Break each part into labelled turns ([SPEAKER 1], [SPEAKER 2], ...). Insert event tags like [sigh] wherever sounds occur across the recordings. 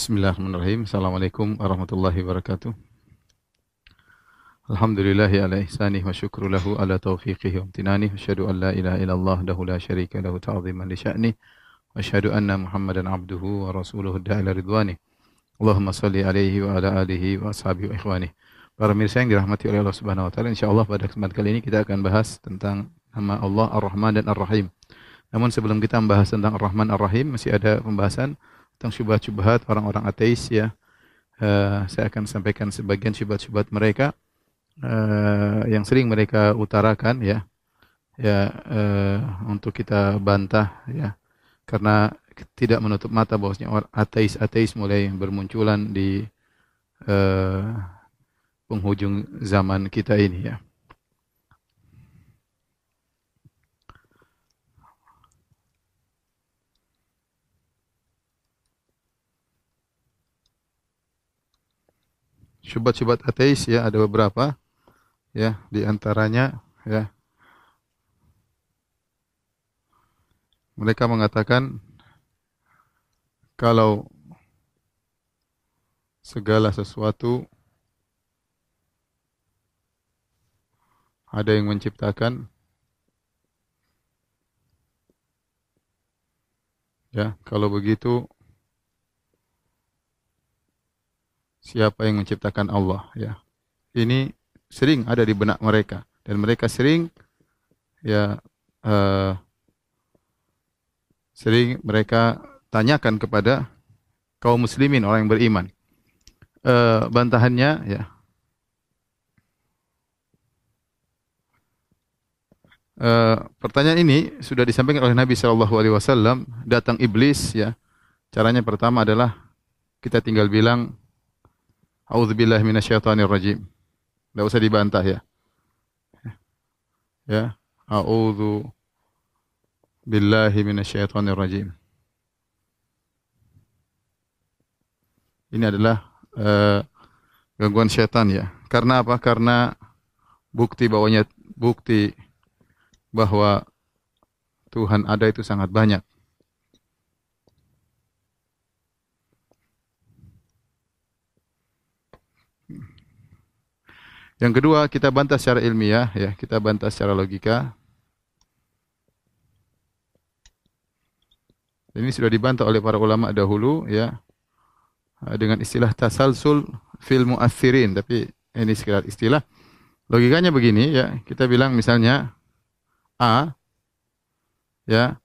[SPEAKER 1] Bismillahirrahmanirrahim. Assalamualaikum warahmatullahi wabarakatuh. Alhamdulillahi ala ihsanih wa syukru lahu ala taufiqihi wa amtinanih. Asyhadu an la ilaha illallah dahu la syarika lahu ta'ziman li sya'nih. Wa asyhadu anna Muhammadan abduhu wa rasuluhu da'ila ridwanih. Allahumma salli alaihi wa ala alihi wa ashabihi wa ikhwanih. Para mirsa yang dirahmati oleh Allah Subhanahu wa taala, insyaallah pada kesempatan kali ini kita akan bahas tentang nama Allah Ar-Rahman dan Ar-Rahim. Namun sebelum kita membahas tentang Ar-Rahman Ar-Rahim, masih ada pembahasan tentang syubhat-syubhat orang-orang ateis ya. Uh, saya akan sampaikan sebagian syubhat-syubhat mereka uh, yang sering mereka utarakan ya. Ya uh, untuk kita bantah ya. Karena tidak menutup mata bahwasanya ateis-ateis mulai bermunculan di uh, penghujung zaman kita ini ya. Syubhat-syubhat ateis ya ada beberapa ya di antaranya ya. Mereka mengatakan kalau segala sesuatu ada yang menciptakan ya kalau begitu siapa yang menciptakan Allah ya. Ini sering ada di benak mereka dan mereka sering ya uh, sering mereka tanyakan kepada kaum muslimin orang yang beriman. Uh, bantahannya ya Uh, pertanyaan ini sudah disampaikan oleh Nabi Shallallahu Alaihi Wasallam. Datang iblis, ya. Caranya pertama adalah kita tinggal bilang A'udzubillahi minasyaitonir rajim. Enggak usah dibantah ya. Ya, a'udzu billahi minasyaitonir rajim. Ini adalah uh, gangguan syaitan ya. Karena apa? Karena bukti bahwanya bukti bahwa Tuhan ada itu sangat banyak. Yang kedua, kita bantah secara ilmiah, ya, kita bantah secara logika. Ini sudah dibantah oleh para ulama dahulu, ya, dengan istilah tasalsul fil mu'athirin, tapi ini sekedar istilah. Logikanya begini, ya, kita bilang misalnya A, ya,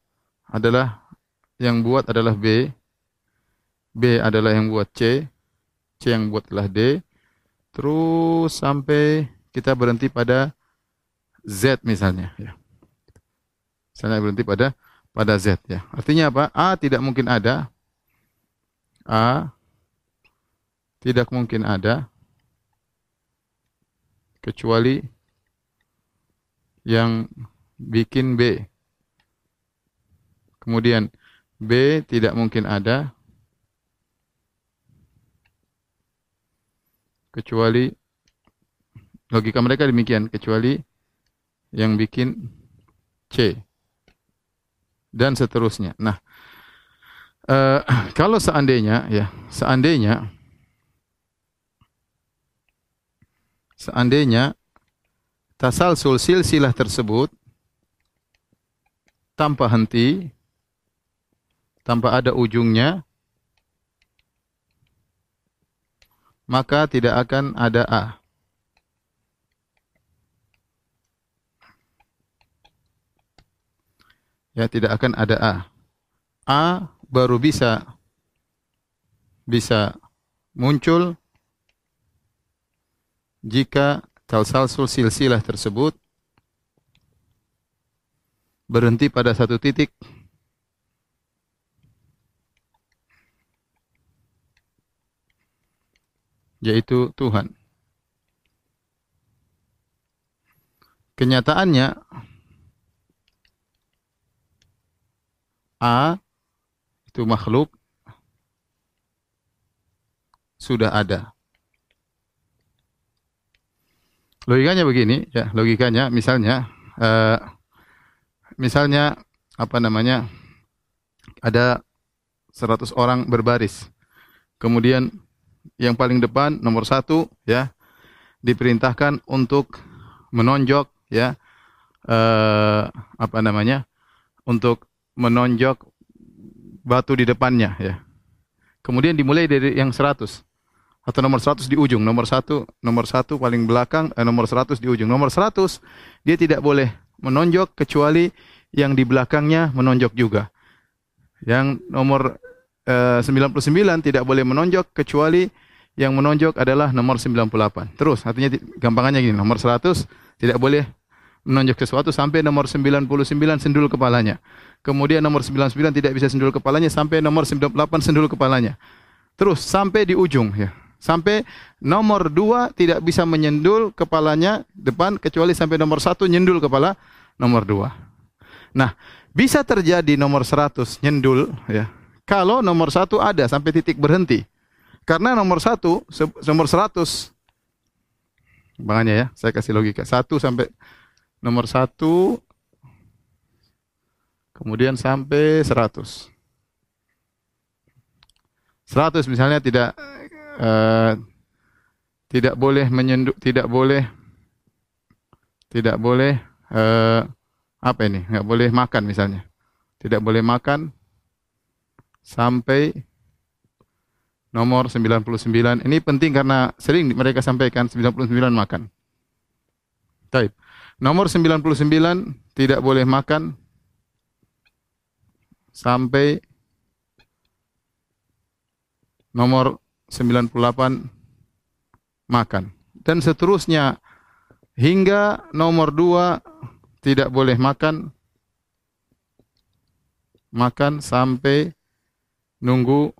[SPEAKER 1] adalah yang buat adalah B, B adalah yang buat C, C yang buat adalah D, terus sampai kita berhenti pada Z misalnya ya. Misalnya berhenti pada pada Z ya. Artinya apa? A tidak mungkin ada. A tidak mungkin ada kecuali yang bikin B. Kemudian B tidak mungkin ada kecuali logika mereka demikian kecuali yang bikin C dan seterusnya. Nah, uh, [clears throat] kalau seandainya ya, seandainya seandainya tasalsul silsilah tersebut tanpa henti tanpa ada ujungnya maka tidak akan ada A. Ya, tidak akan ada A. A baru bisa bisa muncul jika talsalsul silsilah tersebut berhenti pada satu titik yaitu Tuhan. Kenyataannya A itu makhluk sudah ada. Logikanya begini, ya, logikanya misalnya uh, misalnya apa namanya? ada 100 orang berbaris. Kemudian yang paling depan nomor satu ya diperintahkan untuk menonjok ya eh, apa namanya untuk menonjok batu di depannya ya. Kemudian dimulai dari yang 100 atau nomor 100 di ujung. Nomor satu, nomor satu paling belakang, eh, nomor 100 di ujung. Nomor 100 dia tidak boleh menonjok kecuali yang di belakangnya menonjok juga. Yang nomor 99 tidak boleh menonjok kecuali yang menonjok adalah nomor 98. Terus artinya gampangannya gini, nomor 100 tidak boleh menonjok sesuatu sampai nomor 99 sendul kepalanya. Kemudian nomor 99 tidak bisa sendul kepalanya sampai nomor 98 sendul kepalanya. Terus sampai di ujung ya. Sampai nomor 2 tidak bisa menyendul kepalanya depan kecuali sampai nomor 1 nyendul kepala nomor 2. Nah, bisa terjadi nomor 100 nyendul ya. Kalau nomor 1 ada sampai titik berhenti. Karena nomor 1 nomor 100 Makanya ya, saya kasih logika. 1 sampai nomor satu, kemudian sampai seratus. Seratus misalnya tidak uh, tidak boleh menyenduk, tidak boleh tidak boleh uh, apa ini? nggak boleh makan misalnya. Tidak boleh makan sampai nomor 99. Ini penting karena sering mereka sampaikan 99 makan. Baik. Nomor 99 tidak boleh makan sampai nomor 98 makan. Dan seterusnya hingga nomor 2 tidak boleh makan makan sampai nunggu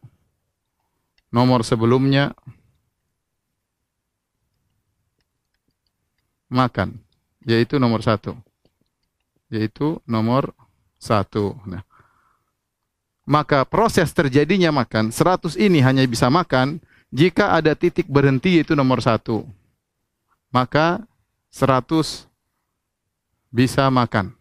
[SPEAKER 1] nomor sebelumnya makan yaitu nomor satu. Yaitu nomor satu. Nah, maka proses terjadinya makan, 100 ini hanya bisa makan jika ada titik berhenti yaitu nomor satu. Maka 100 bisa makan.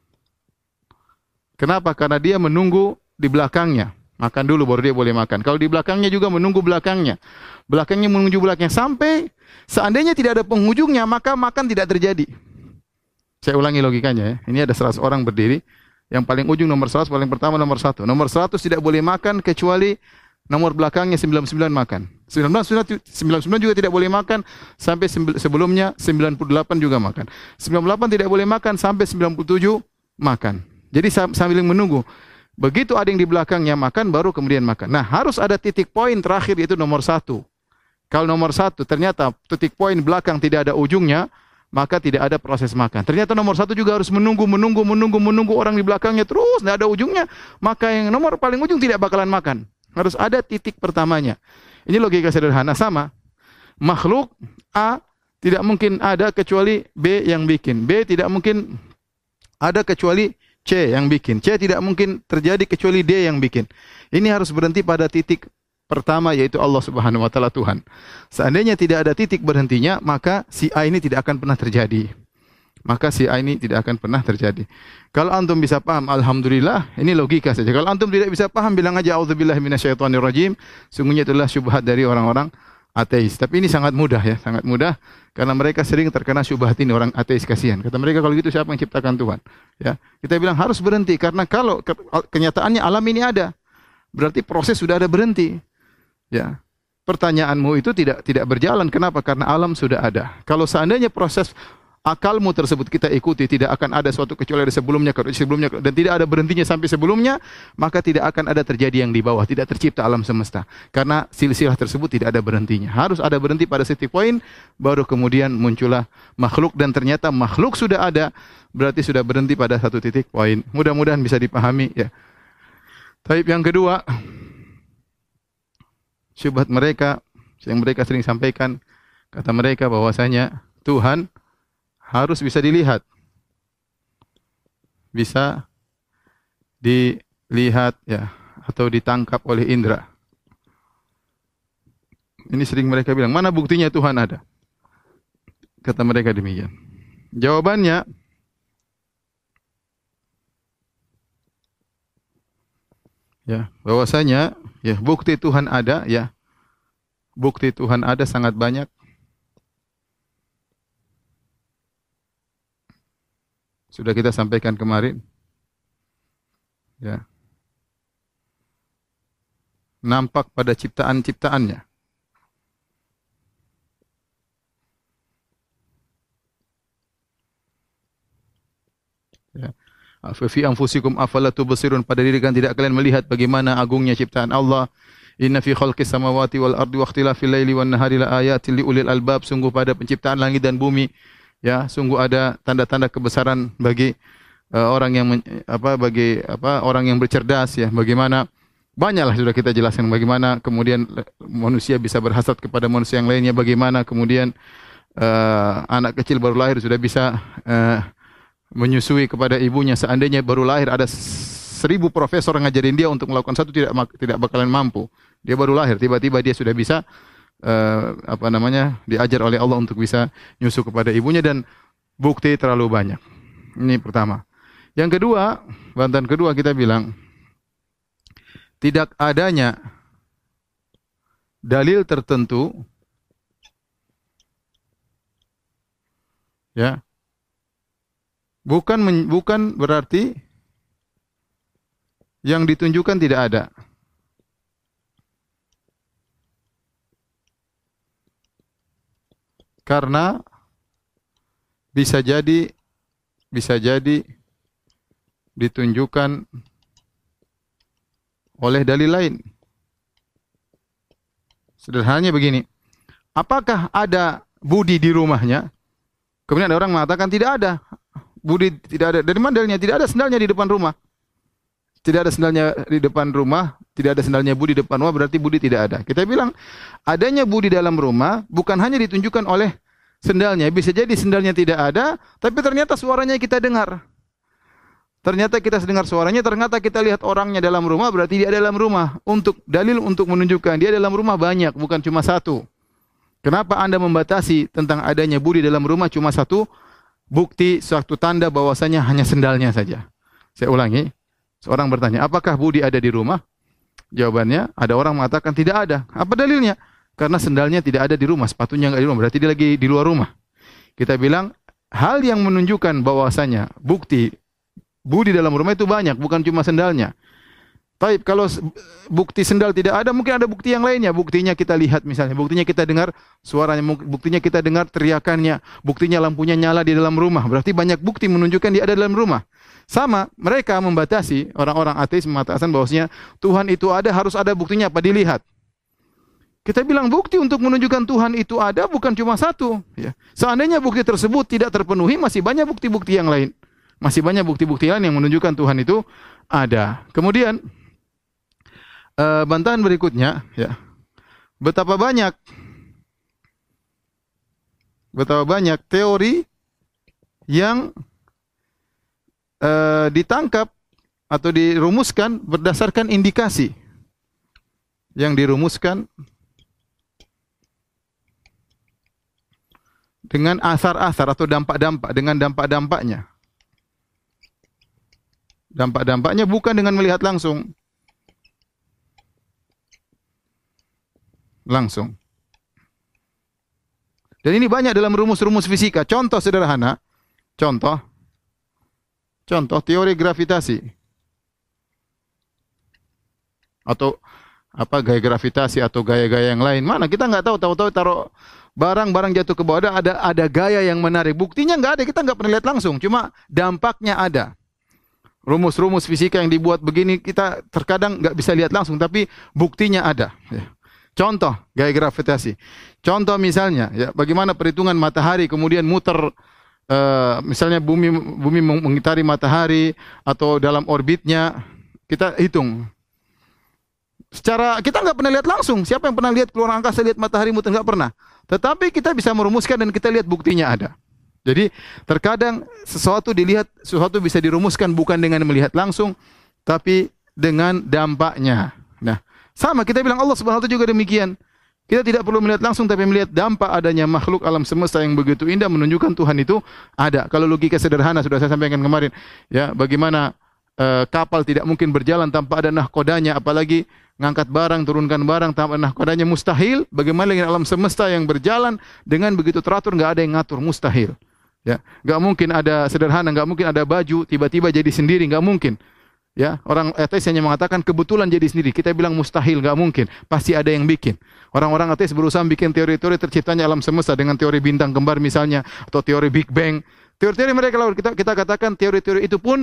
[SPEAKER 1] Kenapa? Karena dia menunggu di belakangnya. Makan dulu baru dia boleh makan. Kalau di belakangnya juga menunggu belakangnya. Belakangnya menunggu belakangnya. Sampai seandainya tidak ada penghujungnya, maka makan tidak terjadi. Saya ulangi logikanya ya. Ini ada 100 orang berdiri. Yang paling ujung nomor 100, paling pertama nomor 1. Nomor 100 tidak boleh makan kecuali nomor belakangnya 99 makan. 99, 99 juga tidak boleh makan sampai sebelumnya 98 juga makan. 98 tidak boleh makan sampai 97 makan. Jadi sambil menunggu. Begitu ada yang di belakangnya makan, baru kemudian makan. Nah, harus ada titik poin terakhir yaitu nomor satu. Kalau nomor satu ternyata titik poin belakang tidak ada ujungnya, maka tidak ada proses makan. Ternyata nomor satu juga harus menunggu, menunggu, menunggu, menunggu orang di belakangnya terus, tidak ada ujungnya. Maka yang nomor paling ujung tidak bakalan makan. Harus ada titik pertamanya. Ini logika sederhana sama. Makhluk A tidak mungkin ada kecuali B yang bikin. B tidak mungkin ada kecuali C yang bikin. C tidak mungkin terjadi kecuali D yang bikin. Ini harus berhenti pada titik pertama yaitu Allah Subhanahu wa taala Tuhan. Seandainya tidak ada titik berhentinya, maka si A ini tidak akan pernah terjadi. Maka si A ini tidak akan pernah terjadi. Kalau antum bisa paham, alhamdulillah, ini logika saja. Kalau antum tidak bisa paham, bilang aja auzubillahi minasyaitonirrajim. Sungguhnya itulah syubhat dari orang-orang ateis. Tapi ini sangat mudah ya, sangat mudah karena mereka sering terkena syubhat ini orang ateis kasihan. Kata mereka kalau gitu siapa yang ciptakan Tuhan? Ya. Kita bilang harus berhenti karena kalau kenyataannya alam ini ada, berarti proses sudah ada berhenti. Ya. Pertanyaanmu itu tidak tidak berjalan. Kenapa? Karena alam sudah ada. Kalau seandainya proses akalmu tersebut kita ikuti tidak akan ada suatu kecuali dari sebelumnya ke sebelumnya dan tidak ada berhentinya sampai sebelumnya maka tidak akan ada terjadi yang di bawah tidak tercipta alam semesta. Karena silsilah tersebut tidak ada berhentinya. Harus ada berhenti pada titik poin baru kemudian muncullah makhluk dan ternyata makhluk sudah ada berarti sudah berhenti pada satu titik poin. Mudah-mudahan bisa dipahami ya. Taib yang kedua syubhat mereka yang mereka sering sampaikan kata mereka bahwasanya Tuhan harus bisa dilihat. Bisa dilihat ya atau ditangkap oleh indera. Ini sering mereka bilang mana buktinya Tuhan ada? Kata mereka demikian. Jawabannya ya bahwasanya ya bukti Tuhan ada ya bukti Tuhan ada sangat banyak. Sudah kita sampaikan kemarin. Ya. Nampak pada ciptaan-ciptaannya. Ya. Fi anfusikum afala tubsirun pada diri kalian tidak kalian melihat bagaimana agungnya ciptaan Allah. Inna fi khalqis samawati wal ardi wa ikhtilafil laili wan nahari la ayatin liulil albab sungguh pada penciptaan langit dan bumi ya sungguh ada tanda-tanda kebesaran bagi uh, orang yang apa bagi apa orang yang bercerdas ya. Bagaimana banyaklah sudah kita jelaskan bagaimana kemudian manusia bisa berhasad kepada manusia yang lainnya. Bagaimana kemudian uh, anak kecil baru lahir sudah bisa uh, menyusui kepada ibunya. Seandainya baru lahir ada seribu profesor ngajarin dia untuk melakukan satu tidak tidak bakalan mampu. Dia baru lahir tiba-tiba dia sudah bisa uh, apa namanya diajar oleh Allah untuk bisa nyusu kepada ibunya dan bukti terlalu banyak ini pertama yang kedua bantahan kedua kita bilang tidak adanya dalil tertentu ya bukan bukan berarti yang ditunjukkan tidak ada. Karena bisa jadi bisa jadi ditunjukkan oleh dalil lain. Sederhananya begini. Apakah ada budi di rumahnya? Kemudian ada orang mengatakan tidak ada budi tidak ada. Dari mana dalilnya? Tidak ada sendalnya di depan rumah. Tidak ada sendalnya di depan rumah, tidak ada sendalnya budi di depan rumah berarti budi tidak ada. Kita bilang adanya budi dalam rumah bukan hanya ditunjukkan oleh sendalnya, bisa jadi sendalnya tidak ada, tapi ternyata suaranya kita dengar. Ternyata kita dengar suaranya, ternyata kita lihat orangnya dalam rumah, berarti dia dalam rumah. Untuk dalil untuk menunjukkan dia dalam rumah banyak, bukan cuma satu. Kenapa Anda membatasi tentang adanya budi dalam rumah cuma satu? bukti suatu tanda bahwasanya hanya sendalnya saja. Saya ulangi. Seorang bertanya, apakah Budi ada di rumah? Jawabannya, ada orang mengatakan tidak ada. Apa dalilnya? Karena sendalnya tidak ada di rumah, sepatunya nggak di rumah, berarti dia lagi di luar rumah. Kita bilang, hal yang menunjukkan bahwasanya bukti Budi dalam rumah itu banyak, bukan cuma sendalnya. Taib kalau bukti sendal tidak ada, mungkin ada bukti yang lainnya. Buktinya kita lihat misalnya, buktinya kita dengar suaranya, buktinya kita dengar teriakannya, buktinya lampunya nyala di dalam rumah. Berarti banyak bukti menunjukkan dia ada dalam rumah. Sama, mereka membatasi orang-orang ateis mengatakan bahwasanya Tuhan itu ada harus ada buktinya apa dilihat. Kita bilang bukti untuk menunjukkan Tuhan itu ada bukan cuma satu. Ya. Seandainya bukti tersebut tidak terpenuhi, masih banyak bukti-bukti yang lain. Masih banyak bukti-bukti lain yang menunjukkan Tuhan itu ada. Kemudian uh, bantahan berikutnya ya. Betapa banyak betapa banyak teori yang uh, ditangkap atau dirumuskan berdasarkan indikasi yang dirumuskan dengan asar-asar atau dampak-dampak dengan dampak-dampaknya. Dampak-dampaknya bukan dengan melihat langsung, langsung. Dan ini banyak dalam rumus-rumus fisika. Contoh sederhana, contoh, contoh teori gravitasi atau apa gaya gravitasi atau gaya-gaya yang lain. Mana kita nggak tahu, tahu-tahu taruh barang-barang jatuh ke bawah ada ada gaya yang menarik. Buktinya nggak ada, kita nggak pernah lihat langsung. Cuma dampaknya ada. Rumus-rumus fisika yang dibuat begini kita terkadang nggak bisa lihat langsung, tapi buktinya ada. Ya. Contoh gaya gravitasi. Contoh misalnya, ya bagaimana perhitungan matahari kemudian muter uh, misalnya bumi bumi mengitari matahari atau dalam orbitnya kita hitung. Secara kita nggak pernah lihat langsung. Siapa yang pernah lihat keluar angkasa lihat matahari muter nggak pernah. Tetapi kita bisa merumuskan dan kita lihat buktinya ada. Jadi terkadang sesuatu dilihat, sesuatu bisa dirumuskan bukan dengan melihat langsung, tapi dengan dampaknya. Nah, sama kita bilang Allah Subhanahu wa taala juga demikian. Kita tidak perlu melihat langsung tapi melihat dampak adanya makhluk alam semesta yang begitu indah menunjukkan Tuhan itu ada. Kalau logika sederhana sudah saya sampaikan kemarin, ya bagaimana uh, kapal tidak mungkin berjalan tanpa ada nahkodanya apalagi ngangkat barang, turunkan barang, tambah nahkodanya mustahil. Bagaimana dengan alam semesta yang berjalan dengan begitu teratur, nggak ada yang ngatur, mustahil. Ya, nggak mungkin ada sederhana, nggak mungkin ada baju tiba-tiba jadi sendiri, nggak mungkin. Ya, orang ateis hanya mengatakan kebetulan jadi sendiri. Kita bilang mustahil, nggak mungkin. Pasti ada yang bikin. Orang-orang ateis berusaha bikin teori-teori terciptanya alam semesta dengan teori bintang kembar misalnya atau teori Big Bang. Teori-teori mereka lalu kita kita katakan teori-teori itu pun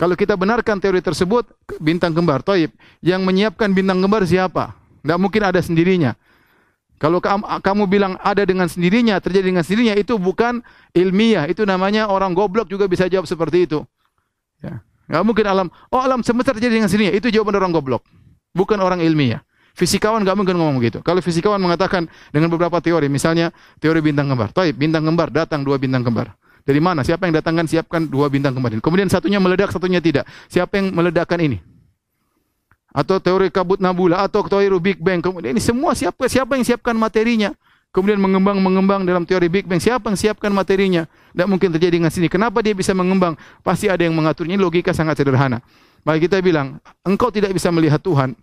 [SPEAKER 1] kalau kita benarkan teori tersebut, bintang kembar, toib, yang menyiapkan bintang kembar siapa? Tidak mungkin ada sendirinya. Kalau kamu bilang ada dengan sendirinya, terjadi dengan sendirinya, itu bukan ilmiah. Itu namanya orang goblok juga bisa jawab seperti itu. Ya. Nggak mungkin alam, oh alam semesta terjadi dengan sendirinya. Itu jawaban orang goblok. Bukan orang ilmiah. Fisikawan nggak mungkin ngomong begitu. Kalau fisikawan mengatakan dengan beberapa teori, misalnya teori bintang kembar. Toib, bintang kembar, datang dua bintang kembar. Dari mana? Siapa yang datangkan? Siapkan dua bintang kemarin. Kemudian satunya meledak, satunya tidak. Siapa yang meledakkan ini? Atau teori kabut nabula atau teori Big Bang. Kemudian ini semua siapa siapa yang siapkan materinya? Kemudian mengembang mengembang dalam teori Big Bang. Siapa yang siapkan materinya? Tidak mungkin terjadi dengan sini. Kenapa dia bisa mengembang? Pasti ada yang mengaturnya. Logika sangat sederhana. Maka kita bilang, engkau tidak bisa melihat Tuhan.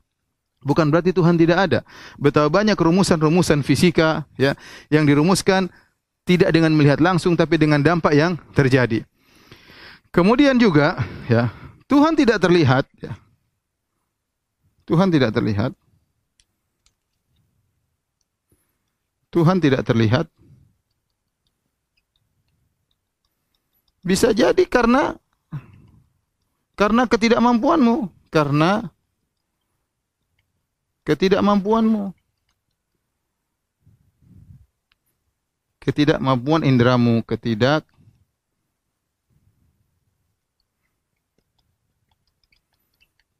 [SPEAKER 1] Bukan berarti Tuhan tidak ada. Betapa banyak rumusan-rumusan fisika ya yang dirumuskan tidak dengan melihat langsung tapi dengan dampak yang terjadi. Kemudian juga ya, Tuhan tidak terlihat ya. Tuhan tidak terlihat. Tuhan tidak terlihat. Bisa jadi karena karena ketidakmampuanmu, karena ketidakmampuanmu. ketidakmampuan indramu, ketidak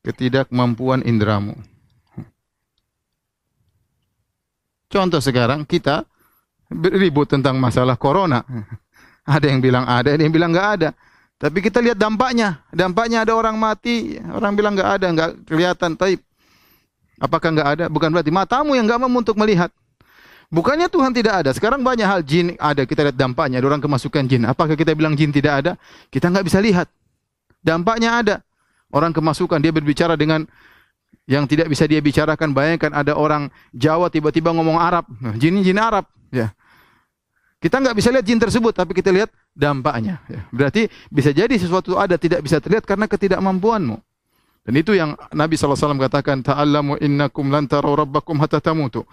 [SPEAKER 1] ketidakmampuan indramu. Contoh sekarang kita ribut tentang masalah corona. [laughs] Ada yang bilang ada, ada yang bilang nggak ada. Tapi kita lihat dampaknya. Dampaknya ada orang mati, orang bilang nggak ada, nggak kelihatan. Tapi apakah nggak ada? Bukan berarti matamu yang nggak mampu untuk melihat. Bukannya Tuhan tidak ada. Sekarang banyak hal jin ada. Kita lihat dampaknya. Ada orang kemasukan jin. Apakah kita bilang jin tidak ada? Kita nggak bisa lihat. Dampaknya ada. Orang kemasukan. Dia berbicara dengan yang tidak bisa dia bicarakan. Bayangkan ada orang Jawa tiba-tiba ngomong Arab. Nah, jin jin Arab. Ya. Kita nggak bisa lihat jin tersebut, tapi kita lihat dampaknya. Ya. Berarti bisa jadi sesuatu ada tidak bisa terlihat karena ketidakmampuanmu. Dan itu yang Nabi SAW katakan, Ta'allamu innakum lan rabbakum hatta tamutu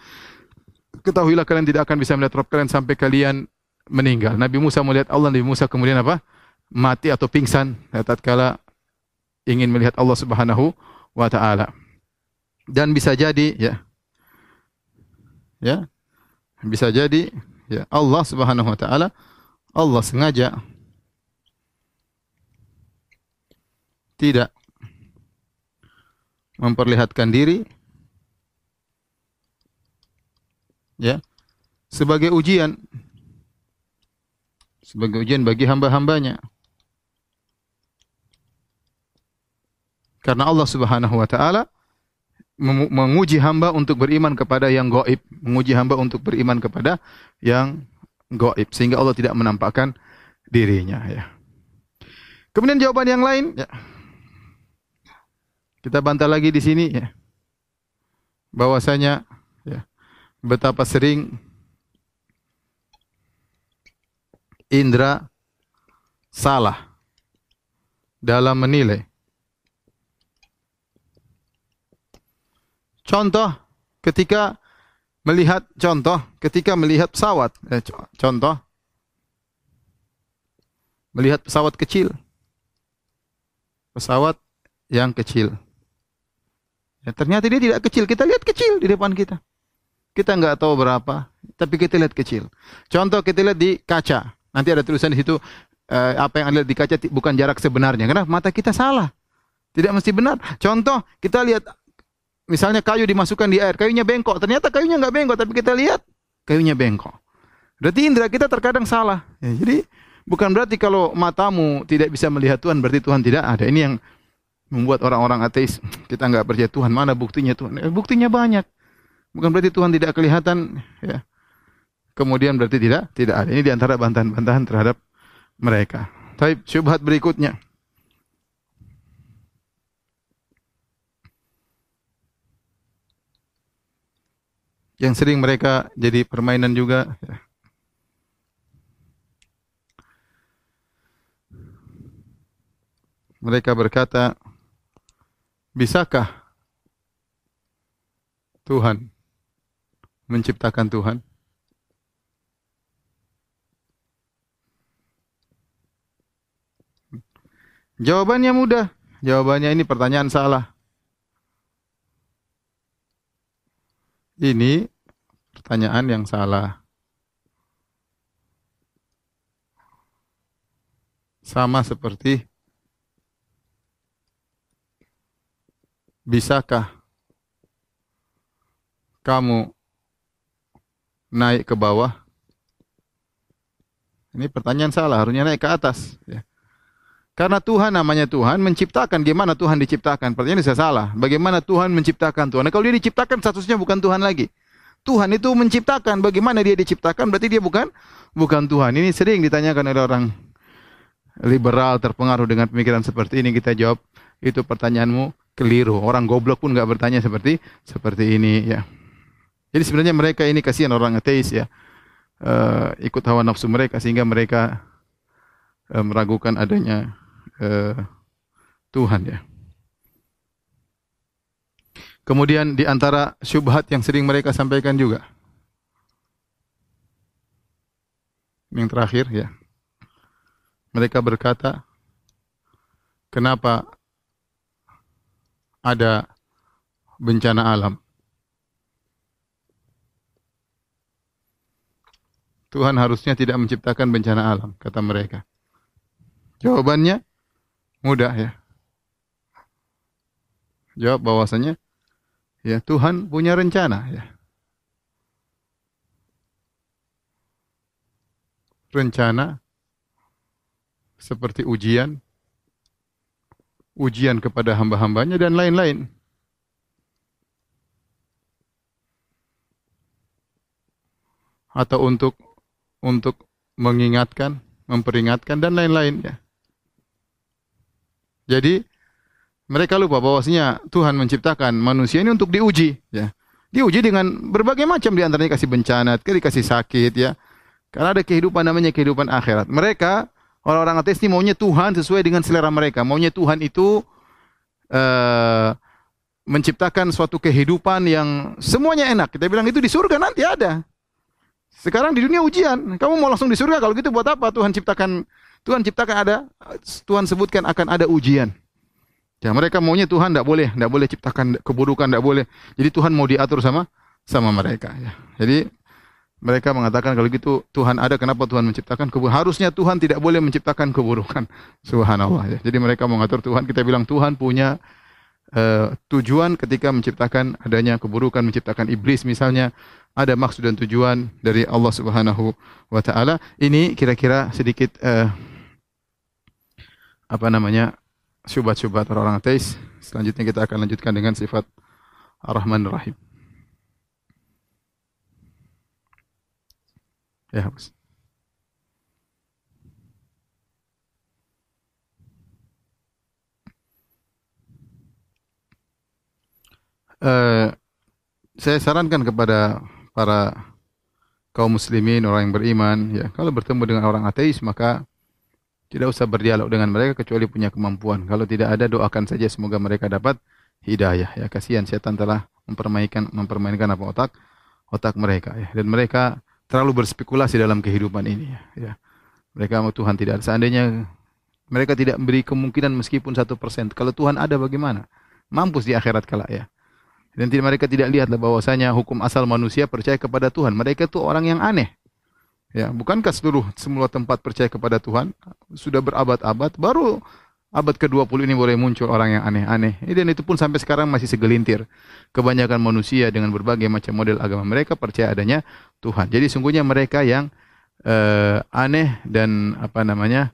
[SPEAKER 1] ketahuilah kalian tidak akan bisa melihat Rabb kalian sampai kalian meninggal. Nabi Musa melihat Allah, Nabi Musa kemudian apa? Mati atau pingsan tatkala ingin melihat Allah Subhanahu wa taala. Dan bisa jadi ya. Ya. Bisa jadi ya. Allah Subhanahu wa taala Allah sengaja. Tidak. Memperlihatkan diri. Ya. Sebagai ujian. Sebagai ujian bagi hamba-hambanya. Karena Allah Subhanahu wa taala menguji hamba untuk beriman kepada yang gaib, menguji hamba untuk beriman kepada yang gaib sehingga Allah tidak menampakkan dirinya ya. Kemudian jawaban yang lain ya. Kita bantah lagi di sini ya. Bahwasanya betapa sering indra salah dalam menilai. Contoh ketika melihat contoh ketika melihat pesawat, eh, contoh melihat pesawat kecil. Pesawat yang kecil. Ya, ternyata dia tidak kecil. Kita lihat kecil di depan kita. Kita nggak tahu berapa, tapi kita lihat kecil. Contoh kita lihat di kaca. Nanti ada tulisan di situ eh, apa yang ada di kaca bukan jarak sebenarnya. Karena mata kita salah. Tidak mesti benar. Contoh kita lihat misalnya kayu dimasukkan di air, kayunya bengkok. Ternyata kayunya nggak bengkok, tapi kita lihat kayunya bengkok. Berarti indera kita terkadang salah. Ya, jadi bukan berarti kalau matamu tidak bisa melihat Tuhan berarti Tuhan tidak ada. Ini yang membuat orang-orang ateis kita nggak percaya Tuhan. Mana buktinya Tuhan? Eh, buktinya banyak. Bukan berarti Tuhan tidak kelihatan ya. Kemudian berarti tidak tidak ada. Ini di antara bantahan-bantahan terhadap mereka. Tapi syubhat berikutnya. Yang sering mereka jadi permainan juga. Mereka berkata, bisakah Tuhan menciptakan Tuhan? Jawabannya mudah. Jawabannya ini pertanyaan salah. Ini pertanyaan yang salah. Sama seperti Bisakah kamu naik ke bawah? Ini pertanyaan salah, harusnya naik ke atas. Ya. Karena Tuhan namanya Tuhan menciptakan. Gimana Tuhan diciptakan? Pertanyaan saya salah. Bagaimana Tuhan menciptakan Tuhan? Nah, kalau dia diciptakan statusnya bukan Tuhan lagi. Tuhan itu menciptakan. Bagaimana dia diciptakan? Berarti dia bukan bukan Tuhan. Ini sering ditanyakan oleh orang liberal terpengaruh dengan pemikiran seperti ini. Kita jawab itu pertanyaanmu keliru. Orang goblok pun nggak bertanya seperti seperti ini ya. Jadi sebenarnya mereka ini kasihan orang ateis ya. Uh, ikut hawa nafsu mereka sehingga mereka uh, meragukan adanya uh, Tuhan ya. Kemudian di antara syubhat yang sering mereka sampaikan juga. Yang terakhir ya. Mereka berkata, kenapa ada bencana alam. Tuhan harusnya tidak menciptakan bencana alam, kata mereka. Jawabannya mudah ya. Jawab bahwasanya ya Tuhan punya rencana ya. Rencana seperti ujian ujian kepada hamba-hambanya dan lain-lain. Atau untuk untuk mengingatkan, memperingatkan dan lain-lain ya. Jadi mereka lupa bahwasanya Tuhan menciptakan manusia ini untuk diuji ya. Diuji dengan berbagai macam di antaranya kasih bencana, dikasih sakit ya. Karena ada kehidupan namanya kehidupan akhirat. Mereka Orang-orang ateis ini maunya Tuhan sesuai dengan selera mereka. Maunya Tuhan itu uh, menciptakan suatu kehidupan yang semuanya enak. Kita bilang itu di surga nanti ada. Sekarang di dunia ujian. Kamu mau langsung di surga kalau gitu buat apa Tuhan ciptakan Tuhan ciptakan ada Tuhan sebutkan akan ada ujian. Ya mereka maunya Tuhan tidak boleh, tidak boleh ciptakan keburukan, tidak boleh. Jadi Tuhan mau diatur sama sama mereka. Ya. Jadi mereka mengatakan kalau gitu Tuhan ada kenapa Tuhan menciptakan keburukan? Harusnya Tuhan tidak boleh menciptakan keburukan. [laughs] Subhanallah ya. Jadi mereka mengatur Tuhan, kita bilang Tuhan punya uh, tujuan ketika menciptakan adanya keburukan, menciptakan iblis misalnya, ada maksud dan tujuan dari Allah Subhanahu wa taala. Ini kira-kira sedikit uh, apa namanya? syubhat-syubhat orang-orang ateis. Selanjutnya kita akan lanjutkan dengan sifat Ar-Rahman Ar-Rahim. Ya, Mas. Uh, saya sarankan kepada para kaum muslimin, orang yang beriman, ya, kalau bertemu dengan orang ateis maka tidak usah berdialog dengan mereka kecuali punya kemampuan. Kalau tidak ada doakan saja semoga mereka dapat hidayah. Ya, kasihan setan telah mempermainkan mempermainkan apa otak otak mereka ya. Dan mereka terlalu berspekulasi dalam kehidupan ini ya. Mereka mau Tuhan tidak ada. Seandainya mereka tidak memberi kemungkinan meskipun satu persen. Kalau Tuhan ada bagaimana? Mampus di akhirat kala ya. Dan tidak mereka tidak lihatlah bahwasanya hukum asal manusia percaya kepada Tuhan. Mereka itu orang yang aneh. Ya, bukankah seluruh semua tempat percaya kepada Tuhan sudah berabad-abad baru abad ke-20 ini boleh muncul orang yang aneh-aneh. Dan itu pun sampai sekarang masih segelintir. Kebanyakan manusia dengan berbagai macam model agama mereka percaya adanya Tuhan. Jadi sungguhnya mereka yang uh, aneh dan apa namanya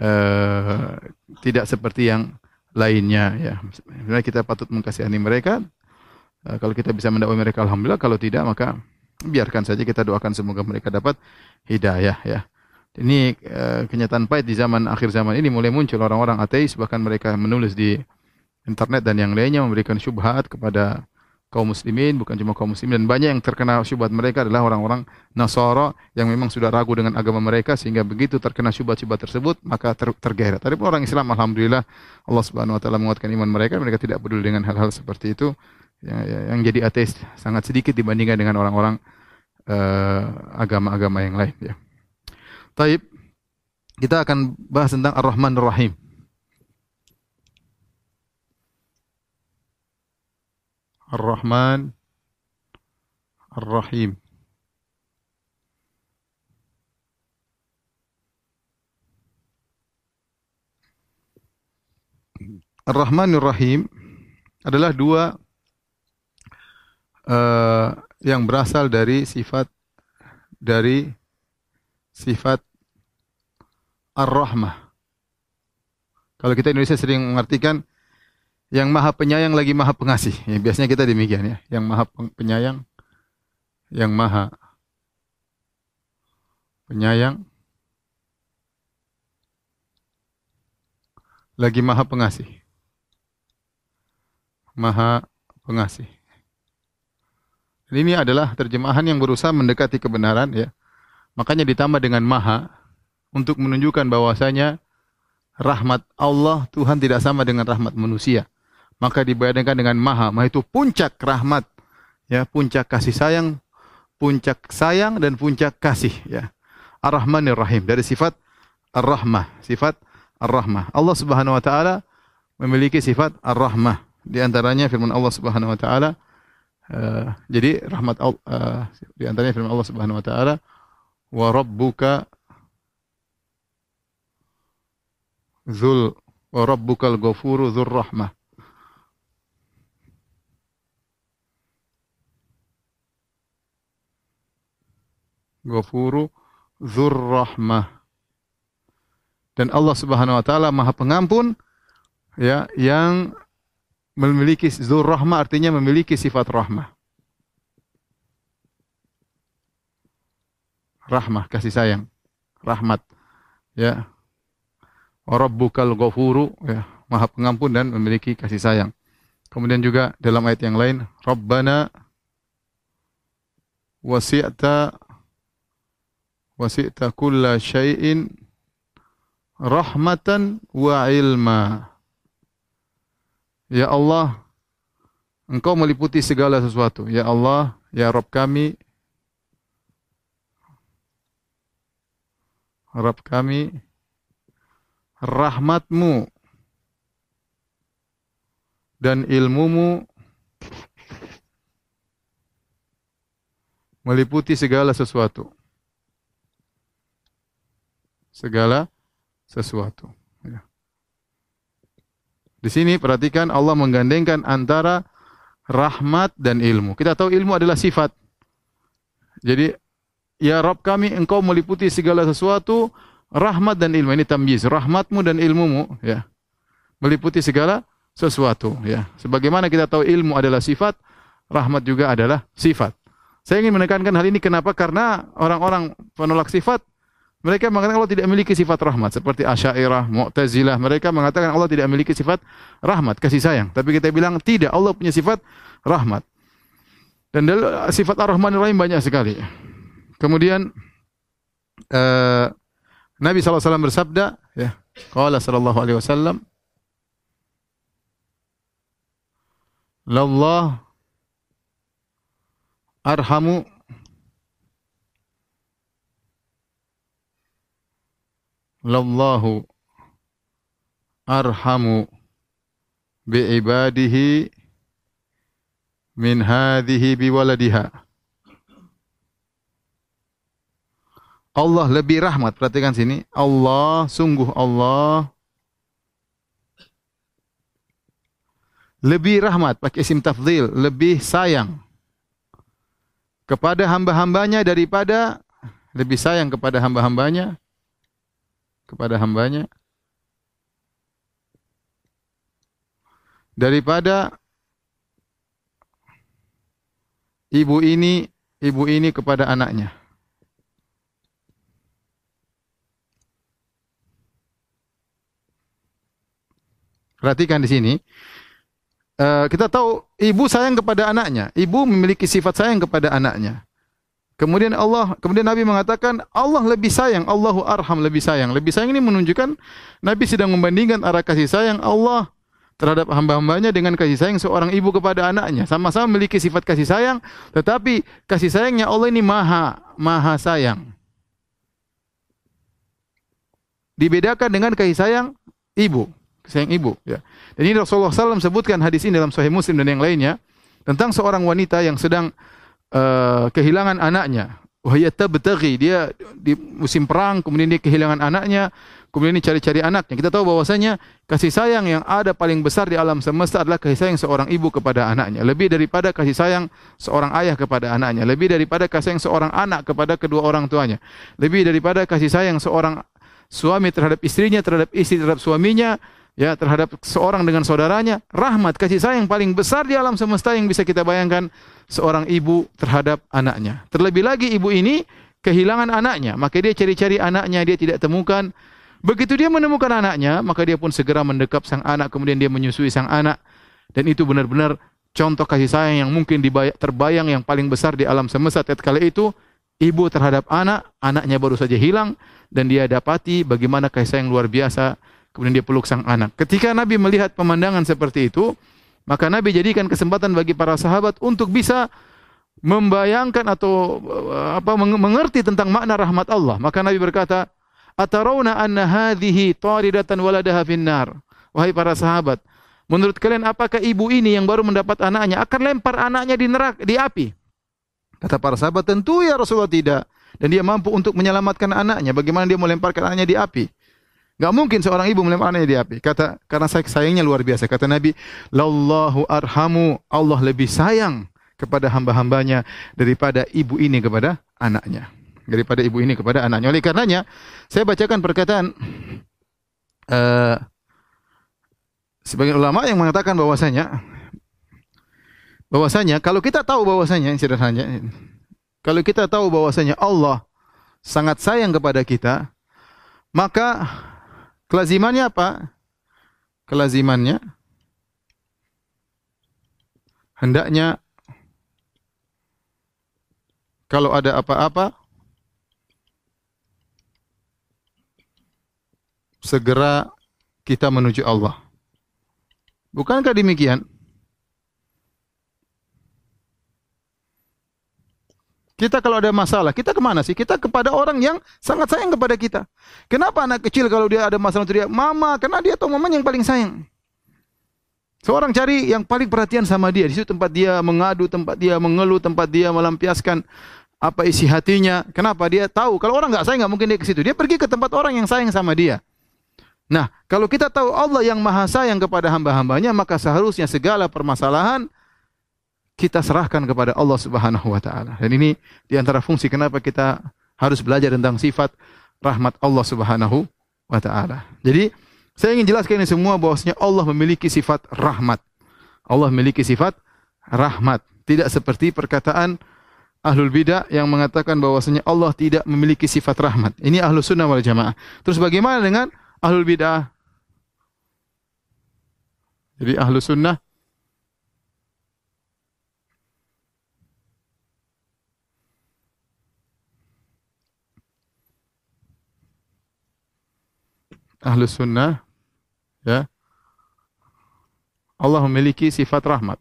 [SPEAKER 1] uh, tidak seperti yang lainnya ya. Sebenarnya kita patut mengkasihani mereka. Uh, kalau kita bisa mendakwai mereka alhamdulillah, kalau tidak maka biarkan saja kita doakan semoga mereka dapat hidayah ya. Ini uh, kenyataan pahit di zaman akhir zaman ini mulai muncul orang-orang ateis bahkan mereka menulis di internet dan yang lainnya memberikan syubhat kepada kaum muslimin, bukan cuma kaum muslimin dan banyak yang terkena syubhat mereka adalah orang-orang Nasara yang memang sudah ragu dengan agama mereka sehingga begitu terkena syubhat-syubhat tersebut maka ter tergeret. Tapi orang Islam alhamdulillah Allah Subhanahu wa taala menguatkan iman mereka, mereka tidak peduli dengan hal-hal seperti itu. Yang, yang jadi ateis sangat sedikit dibandingkan dengan orang-orang uh, agama-agama yang lain ya. Taib kita akan bahas tentang Ar-Rahman Ar-Rahim. Ar-Rahman Ar-Rahim. Ar-Rahman Ar-Rahim adalah dua uh, yang berasal dari sifat dari sifat Ar-Rahmah. Kalau kita Indonesia sering mengartikan yang maha penyayang lagi maha pengasih. Ya, biasanya kita demikian ya. Yang maha penyayang, yang maha penyayang, lagi maha pengasih. Maha pengasih. Ini adalah terjemahan yang berusaha mendekati kebenaran ya. Makanya ditambah dengan maha untuk menunjukkan bahwasanya rahmat Allah Tuhan tidak sama dengan rahmat manusia maka dibayangkan dengan maha. Maha itu puncak rahmat, ya, puncak kasih sayang, puncak sayang dan puncak kasih, ya. Ar-Rahmanir Rahim dari sifat Ar-Rahmah, sifat Ar-Rahmah. Allah Subhanahu wa taala memiliki sifat Ar-Rahmah. Di antaranya firman Allah Subhanahu wa taala uh, jadi rahmat Allah uh, di antaranya firman Allah Subhanahu wa taala wa rabbuka dzul wa rabbukal ghafuru dzur rahmah Ghafuru Dzur Rahmah. Dan Allah Subhanahu wa taala Maha Pengampun ya yang memiliki Dzur Rahmah artinya memiliki sifat rahmah. Rahmah kasih sayang, rahmat. Ya. Rabbukal Ghafuru ya, Maha Pengampun dan memiliki kasih sayang. Kemudian juga dalam ayat yang lain, Rabbana wasi'ta wasi'ta kulla syai'in rahmatan wa ilma. Ya Allah, Engkau meliputi segala sesuatu. Ya Allah, ya Rabb kami, Rabb kami, rahmatmu dan ilmumu meliputi segala sesuatu segala sesuatu. Di sini perhatikan Allah menggandengkan antara rahmat dan ilmu. Kita tahu ilmu adalah sifat. Jadi ya Rabb kami engkau meliputi segala sesuatu rahmat dan ilmu. Ini tamyiz rahmatmu dan ilmumu ya. Meliputi segala sesuatu ya. Sebagaimana kita tahu ilmu adalah sifat rahmat juga adalah sifat. Saya ingin menekankan hal ini kenapa? Karena orang-orang penolak sifat mereka mengatakan Allah tidak memiliki sifat rahmat seperti Asy'ariyah, Mu'tazilah. Mereka mengatakan Allah tidak memiliki sifat rahmat, kasih sayang. Tapi kita bilang tidak, Allah punya sifat rahmat. Dan sifat Ar-Rahman Ar-Rahim banyak sekali. Kemudian uh, Nabi SAW bersabda, ya, Qala sallallahu alaihi wasallam, "Lallah arhamu lallahu arhamu bi'ibadihi min hadhihi biwaladiha. Allah lebih rahmat. Perhatikan sini. Allah, sungguh Allah lebih rahmat. Pakai isim tafdhil. Lebih sayang kepada hamba-hambanya daripada lebih sayang kepada hamba-hambanya kepada hambanya daripada ibu ini ibu ini kepada anaknya. Perhatikan di sini. uh, kita tahu ibu sayang kepada anaknya. Ibu memiliki sifat sayang kepada anaknya. Kemudian Allah, kemudian Nabi mengatakan Allah lebih sayang, Allahu arham lebih sayang. Lebih sayang ini menunjukkan Nabi sedang membandingkan arah kasih sayang Allah terhadap hamba-hambanya dengan kasih sayang seorang ibu kepada anaknya. Sama-sama memiliki sifat kasih sayang, tetapi kasih sayangnya Allah ini maha, maha sayang. Dibedakan dengan kasih sayang ibu, sayang ibu. Ya. Dan ini Rasulullah SAW sebutkan hadis ini dalam Sahih Muslim dan yang lainnya tentang seorang wanita yang sedang uh, kehilangan anaknya. Wahya tabtaghi dia di musim perang kemudian dia kehilangan anaknya kemudian dia cari-cari anaknya. Kita tahu bahwasanya kasih sayang yang ada paling besar di alam semesta adalah kasih sayang seorang ibu kepada anaknya. Lebih daripada kasih sayang seorang ayah kepada anaknya. Lebih daripada kasih sayang seorang anak kepada kedua orang tuanya. Lebih daripada kasih sayang seorang suami terhadap istrinya, terhadap istri terhadap suaminya, ya terhadap seorang dengan saudaranya, rahmat kasih sayang paling besar di alam semesta yang bisa kita bayangkan seorang ibu terhadap anaknya. Terlebih lagi ibu ini kehilangan anaknya, maka dia cari-cari anaknya dia tidak temukan. Begitu dia menemukan anaknya, maka dia pun segera mendekap sang anak, kemudian dia menyusui sang anak. Dan itu benar-benar contoh kasih sayang yang mungkin terbayang yang paling besar di alam semesta. Tatkala itu ibu terhadap anak, anaknya baru saja hilang dan dia dapati bagaimana kasih sayang luar biasa Kemudian dia peluk sang anak. Ketika Nabi melihat pemandangan seperti itu, maka Nabi jadikan kesempatan bagi para sahabat untuk bisa membayangkan atau eh, apa mengerti tentang makna rahmat Allah. Maka Nabi berkata, "Atarawna anna hadhihi taridatan waladaha finnar?" Wahai para sahabat, menurut kalian apakah ibu ini yang baru mendapat anaknya akan lempar anaknya di neraka di api? Kata para sahabat, "Tentu ya Rasulullah tidak." Dan dia mampu untuk menyelamatkan anaknya. Bagaimana dia melemparkan anaknya di api? Gak mungkin seorang ibu melempar anaknya di api. Kata karena sayangnya luar biasa. Kata Nabi, "Lallahu arhamu." Allah lebih sayang kepada hamba-hambanya daripada ibu ini kepada anaknya. Daripada ibu ini kepada anaknya. Oleh karenanya, saya bacakan perkataan uh, sebagian ulama yang mengatakan bahwasanya bahwasanya kalau kita tahu bahwasanya sederhananya kalau kita tahu bahwasanya Allah sangat sayang kepada kita, maka Kelazimannya apa? Kelazimannya hendaknya kalau ada apa-apa segera kita menuju Allah. Bukankah demikian? Kita kalau ada masalah, kita ke mana sih? Kita kepada orang yang sangat sayang kepada kita. Kenapa anak kecil kalau dia ada masalah dia, mama, karena dia tahu mamanya yang paling sayang. Seorang cari yang paling perhatian sama dia. Di situ tempat dia mengadu, tempat dia mengeluh, tempat dia melampiaskan apa isi hatinya. Kenapa? Dia tahu. Kalau orang nggak sayang, nggak mungkin dia ke situ. Dia pergi ke tempat orang yang sayang sama dia. Nah, kalau kita tahu Allah yang maha sayang kepada hamba-hambanya, maka seharusnya segala permasalahan kita serahkan kepada Allah Subhanahu wa taala. Dan ini di antara fungsi kenapa kita harus belajar tentang sifat rahmat Allah Subhanahu wa taala. Jadi, saya ingin jelaskan ini semua bahwasanya Allah memiliki sifat rahmat. Allah memiliki sifat rahmat. Tidak seperti perkataan ahlul bidah yang mengatakan bahwasanya Allah tidak memiliki sifat rahmat. Ini ahlus sunnah wal jamaah. Terus bagaimana dengan ahlul bidah? Jadi ahlus sunnah ahlu sunnah ya. Allah memiliki sifat rahmat.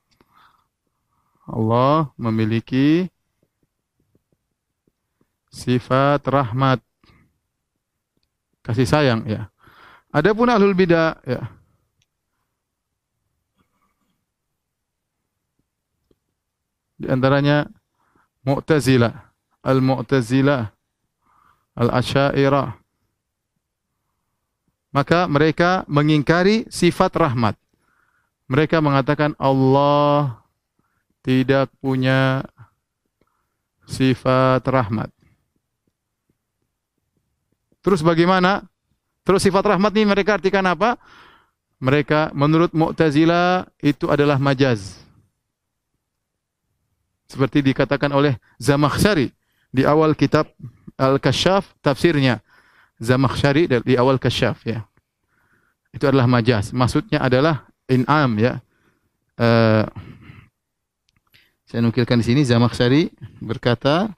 [SPEAKER 1] Allah memiliki sifat rahmat. Kasih sayang ya. Adapun ahlul bidah ya. Di antaranya Mu'tazilah Al-Mu'tazilah Al-Asy'ariyah maka mereka mengingkari sifat rahmat. Mereka mengatakan Allah tidak punya sifat rahmat. Terus bagaimana? Terus sifat rahmat ini mereka artikan apa? Mereka menurut Mu'tazila itu adalah majaz. Seperti dikatakan oleh Zamakhsyari di awal kitab Al-Kasyaf tafsirnya. Zamakhsyari di awal kasyaf ya. Itu adalah majaz. Maksudnya adalah in'am ya. uh, saya nukilkan di sini Zamakhsyari berkata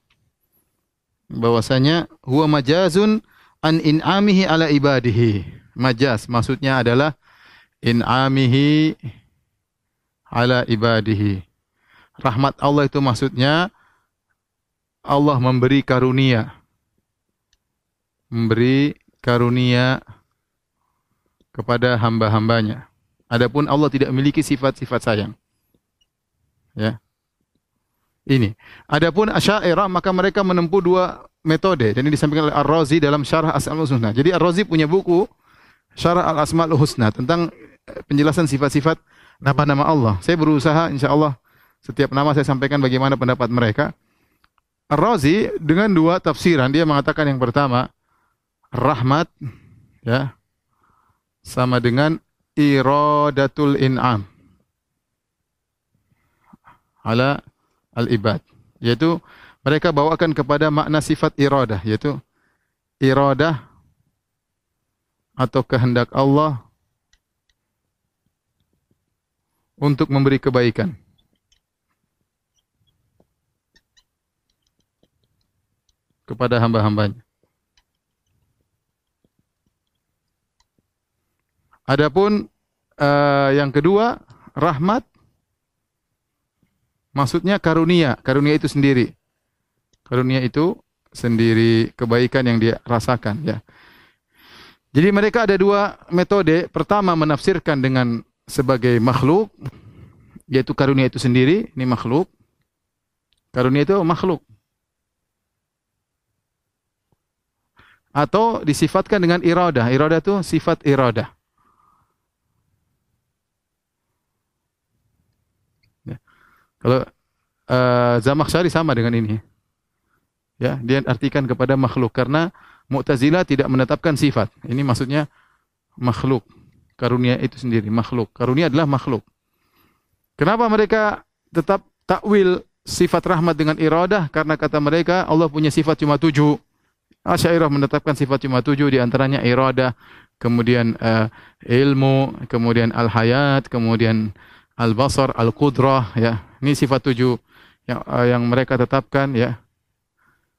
[SPEAKER 1] bahwasanya huwa majazun an in'amihi ala ibadihi. Majaz maksudnya adalah in'amihi ala ibadihi. Rahmat Allah itu maksudnya Allah memberi karunia. Memberi karunia kepada hamba-hambanya. Adapun Allah tidak memiliki sifat-sifat sayang. Ya. Ini. Adapun Asy'ariyah maka mereka menempuh dua metode. Dan ini disampaikan oleh Ar-Razi dalam Syarah Asmaul Husna. Jadi Ar-Razi punya buku Syarah Al-Asmaul Husna tentang penjelasan sifat-sifat nama-nama Allah. Saya berusaha insya Allah setiap nama saya sampaikan bagaimana pendapat mereka. Ar-Razi dengan dua tafsiran dia mengatakan yang pertama rahmat ya sama dengan iradatul in'am ala al-ibad yaitu mereka bawakan kepada makna sifat iradah yaitu iradah atau kehendak Allah untuk memberi kebaikan. kepada hamba-hambanya. Adapun uh, yang kedua, rahmat maksudnya karunia, karunia itu sendiri. Karunia itu sendiri kebaikan yang dia rasakan ya. Jadi mereka ada dua metode. Pertama menafsirkan dengan sebagai makhluk, yaitu karunia itu sendiri, ini makhluk. Karunia itu makhluk. Atau disifatkan dengan iradah. Iradah itu sifat iradah. Kalau uh, Zamakhsyari sama dengan ini. Ya, dia artikan kepada makhluk karena Mu'tazilah tidak menetapkan sifat. Ini maksudnya makhluk. Karunia itu sendiri makhluk. Karunia adalah makhluk. Kenapa mereka tetap takwil sifat rahmat dengan iradah? Karena kata mereka Allah punya sifat cuma tujuh. Asyairah menetapkan sifat cuma tujuh di antaranya iradah, kemudian uh, ilmu, kemudian al-hayat, kemudian al-basar, al-qudrah ya. Ini sifat tujuh yang uh, yang mereka tetapkan ya.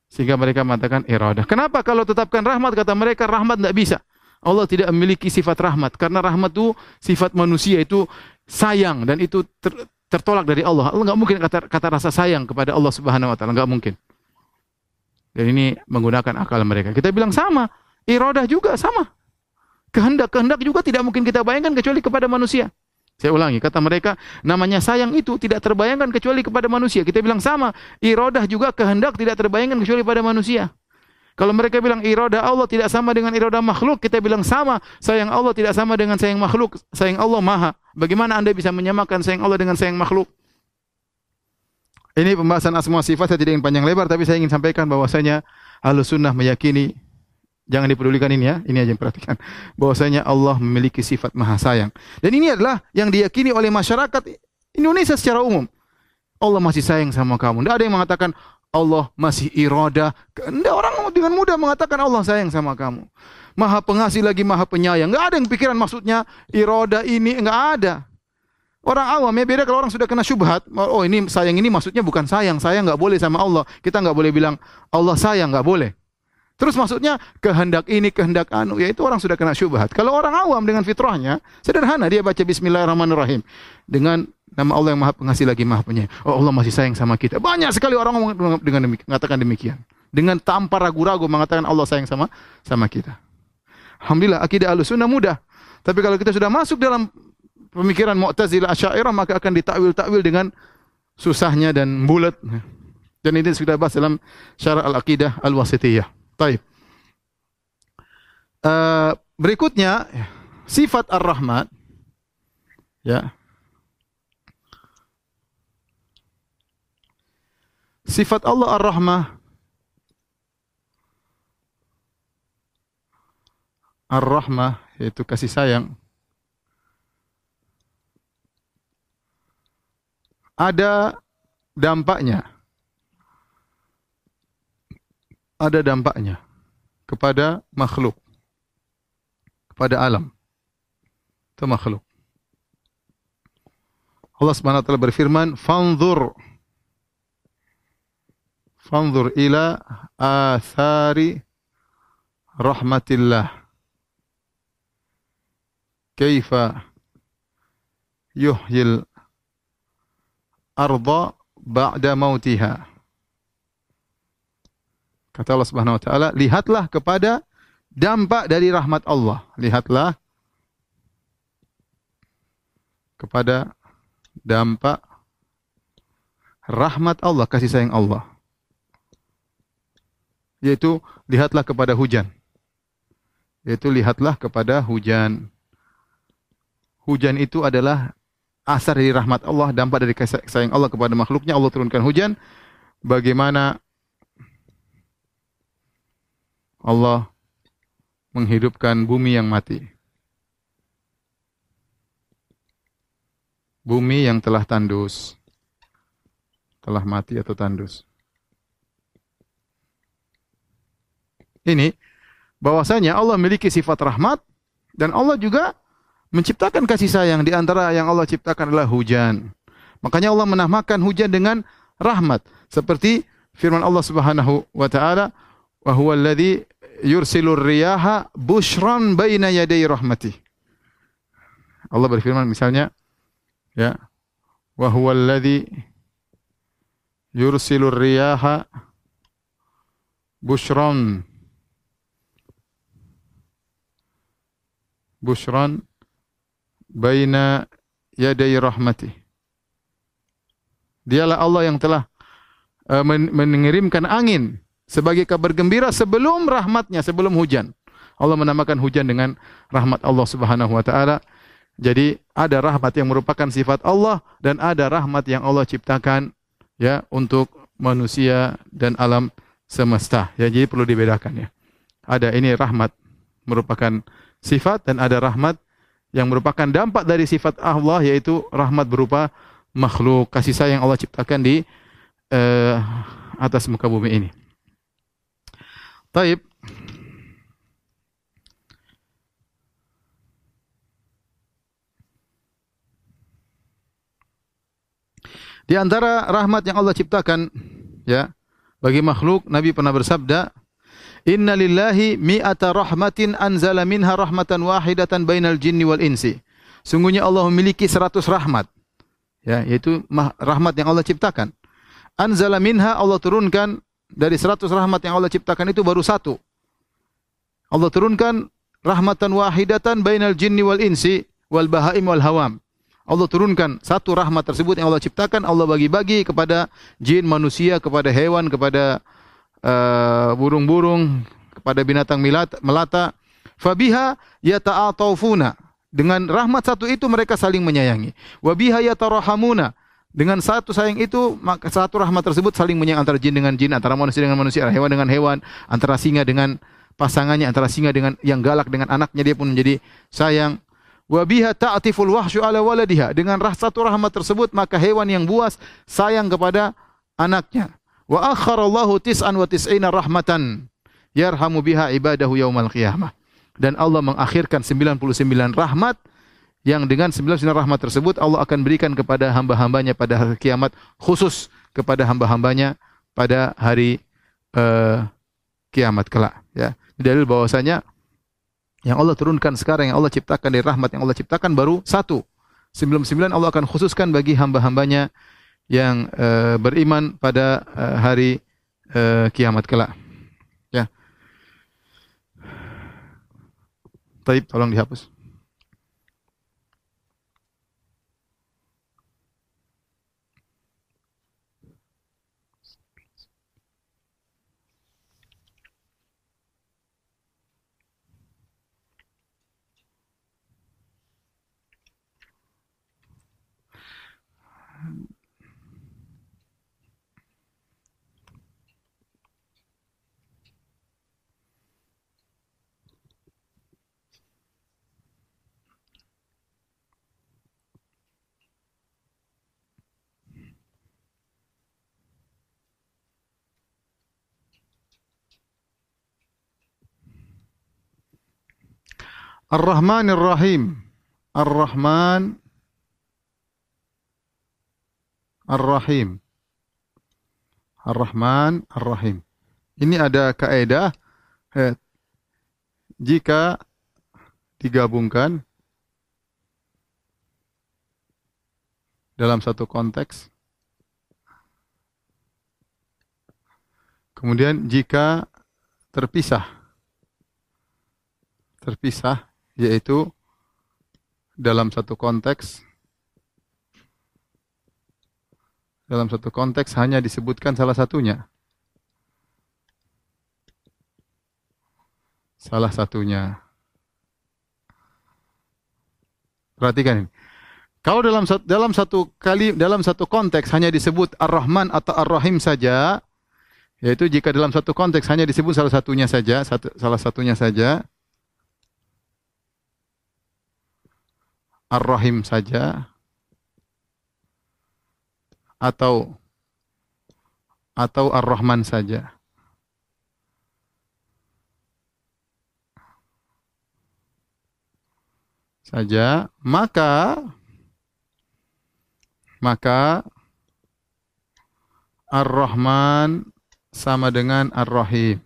[SPEAKER 1] Sehingga mereka mengatakan iradah. Kenapa kalau tetapkan rahmat kata mereka rahmat tidak bisa? Allah tidak memiliki sifat rahmat karena rahmat itu sifat manusia itu sayang dan itu ter, tertolak dari Allah. Allah nggak mungkin kata, kata rasa sayang kepada Allah Subhanahu Wa Taala nggak mungkin. Dan ini menggunakan akal mereka. Kita bilang sama, irodah juga sama. Kehendak kehendak juga tidak mungkin kita bayangkan kecuali kepada manusia. Saya ulangi, kata mereka, namanya sayang itu tidak terbayangkan kecuali kepada manusia. Kita bilang sama, irodah juga kehendak tidak terbayangkan kecuali pada manusia. Kalau mereka bilang iroda Allah tidak sama dengan iroda makhluk, kita bilang sama. Sayang Allah tidak sama dengan sayang makhluk. Sayang Allah maha. Bagaimana anda bisa menyamakan sayang Allah dengan sayang makhluk? Ini pembahasan asma sifat saya tidak ingin panjang lebar, tapi saya ingin sampaikan bahwasanya Ahlus Sunnah meyakini Jangan dipedulikan ini ya, ini aja yang perhatikan. Bahwasanya Allah memiliki sifat maha sayang. Dan ini adalah yang diyakini oleh masyarakat Indonesia secara umum. Allah masih sayang sama kamu. Tidak ada yang mengatakan Allah masih irada. Tidak orang dengan mudah mengatakan Allah sayang sama kamu. Maha pengasih lagi maha penyayang. Enggak ada yang pikiran maksudnya irada ini. Enggak ada. Orang awam ya beda kalau orang sudah kena syubhat. Oh ini sayang ini maksudnya bukan sayang. Sayang enggak boleh sama Allah. Kita enggak boleh bilang Allah sayang. Enggak boleh. Terus maksudnya kehendak ini, kehendak anu, ya itu orang sudah kena syubhat. Kalau orang awam dengan fitrahnya, sederhana dia baca Bismillahirrahmanirrahim dengan Nama Allah yang Maha Pengasih lagi Maha Penyayang. Oh Allah masih sayang sama kita. Banyak sekali orang dengan demikian, mengatakan demikian. Dengan tanpa ragu-ragu mengatakan Allah sayang sama sama kita. Alhamdulillah akidah Ahlussunnah mudah. Tapi kalau kita sudah masuk dalam pemikiran Mu'tazilah Asy'ariyah maka akan ditakwil-takwil dengan susahnya dan bulat. Dan ini sudah bahas dalam Syarah Al-Aqidah Al-Wasithiyah. Baik. Uh, berikutnya sifat Ar-Rahman. Ya. Sifat Allah Ar-Rahmah. Ar-Rahmah yaitu kasih sayang. Ada dampaknya ada dampaknya kepada makhluk kepada alam itu makhluk Allah Subhanahu wa taala berfirman, "Fanzur Fanzur ila athari rahmatillah." Kaifa yuhyil arda ba'da mautiha. Kata Allah Subhanahu wa taala, lihatlah kepada dampak dari rahmat Allah. Lihatlah kepada dampak rahmat Allah, kasih sayang Allah. Yaitu lihatlah kepada hujan. Yaitu lihatlah kepada hujan. Hujan itu adalah asar dari rahmat Allah, dampak dari kasih sayang Allah kepada makhluknya. Allah turunkan hujan. Bagaimana Allah menghidupkan bumi yang mati. Bumi yang telah tandus. Telah mati atau tandus. Ini bahwasanya Allah memiliki sifat rahmat dan Allah juga menciptakan kasih sayang di antara yang Allah ciptakan adalah hujan. Makanya Allah menamakan hujan dengan rahmat seperti firman Allah Subhanahu wa taala wa huwa alladhi yursilur riyaha bushran baina yaday rahmati. Allah berfirman misalnya ya wa huwa alladhi yursilur riyaha bushran bushran baina yaday rahmati. Dialah Allah yang telah uh, mengirimkan angin sebagai kabar gembira sebelum rahmatnya, sebelum hujan. Allah menamakan hujan dengan rahmat Allah Subhanahu wa taala. Jadi ada rahmat yang merupakan sifat Allah dan ada rahmat yang Allah ciptakan ya untuk manusia dan alam semesta. Ya jadi perlu dibedakan ya. Ada ini rahmat merupakan sifat dan ada rahmat yang merupakan dampak dari sifat Allah yaitu rahmat berupa makhluk kasih sayang Allah ciptakan di uh, atas muka bumi ini. Taib. Di antara rahmat yang Allah ciptakan ya bagi makhluk Nabi pernah bersabda Inna lillahi mi'ata rahmatin anzala minha rahmatan wahidatan bainal jinni wal insi. Sungguhnya Allah memiliki seratus rahmat. Ya, yaitu rahmat yang Allah ciptakan. Anzala minha Allah turunkan dari seratus rahmat yang Allah ciptakan itu baru satu. Allah turunkan rahmatan wahidatan bainal jinni wal insi wal bahaim wal hawam. Allah turunkan satu rahmat tersebut yang Allah ciptakan, Allah bagi-bagi kepada jin, manusia, kepada hewan, kepada uh, burung-burung, kepada binatang melata. Fabiha yata'atawfuna. Dengan rahmat satu itu mereka saling menyayangi. Wabiha yatarahamuna. Dengan satu sayang itu, maka satu rahmat tersebut saling menyayang antara jin dengan jin, antara manusia dengan manusia, hewan dengan hewan, antara singa dengan pasangannya, antara singa dengan yang galak dengan anaknya dia pun menjadi sayang. Wa biha ta'tiful wahsyu ala waladiha. Dengan satu rahmat tersebut maka hewan yang buas sayang kepada anaknya. Wa akharallahu tis'an wa tis'ina rahmatan yarhamu biha ibadahu yaumal qiyamah. Dan Allah mengakhirkan 99 rahmat yang dengan 99 rahmat tersebut Allah akan berikan kepada hamba-hambanya pada hari kiamat khusus kepada hamba-hambanya pada hari uh, kiamat kelak ya. Dalil bahwasanya yang Allah turunkan sekarang yang Allah ciptakan dari rahmat yang Allah ciptakan baru satu. 99 Allah akan khususkan bagi hamba-hambanya yang uh, beriman pada uh, hari uh, kiamat kelak ya. Taib tolong dihapus Ar-Rahmanir Rahim. Ar-Rahman Ar-Rahim. Ar-Rahman, Ar-Rahim. Ini ada kaedah eh, jika digabungkan dalam satu konteks kemudian jika terpisah terpisah yaitu dalam satu konteks dalam satu konteks hanya disebutkan salah satunya salah satunya. Perhatikan ini. Kalau dalam dalam satu kali dalam satu konteks hanya disebut Ar-Rahman atau Ar-Rahim saja, yaitu jika dalam satu konteks hanya disebut salah satunya saja, satu, salah satunya saja Ar-Rahim saja atau atau Ar-Rahman saja. saja, maka maka Ar-Rahman sama dengan Ar-Rahim.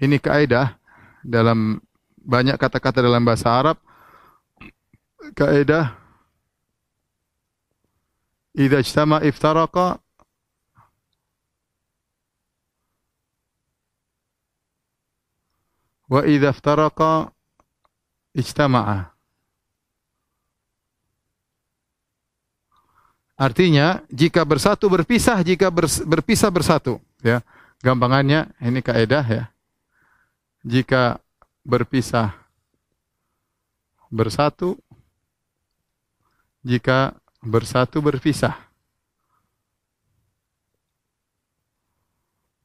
[SPEAKER 1] Ini kaidah dalam banyak kata-kata dalam bahasa Arab. Kaidah Idza ijtama iftaraqa wa idza iftaraqa ijtama'a. Artinya jika bersatu berpisah, jika berpisah bersatu, ya. Gampangannya ini kaidah ya. Jika berpisah bersatu, jika bersatu berpisah.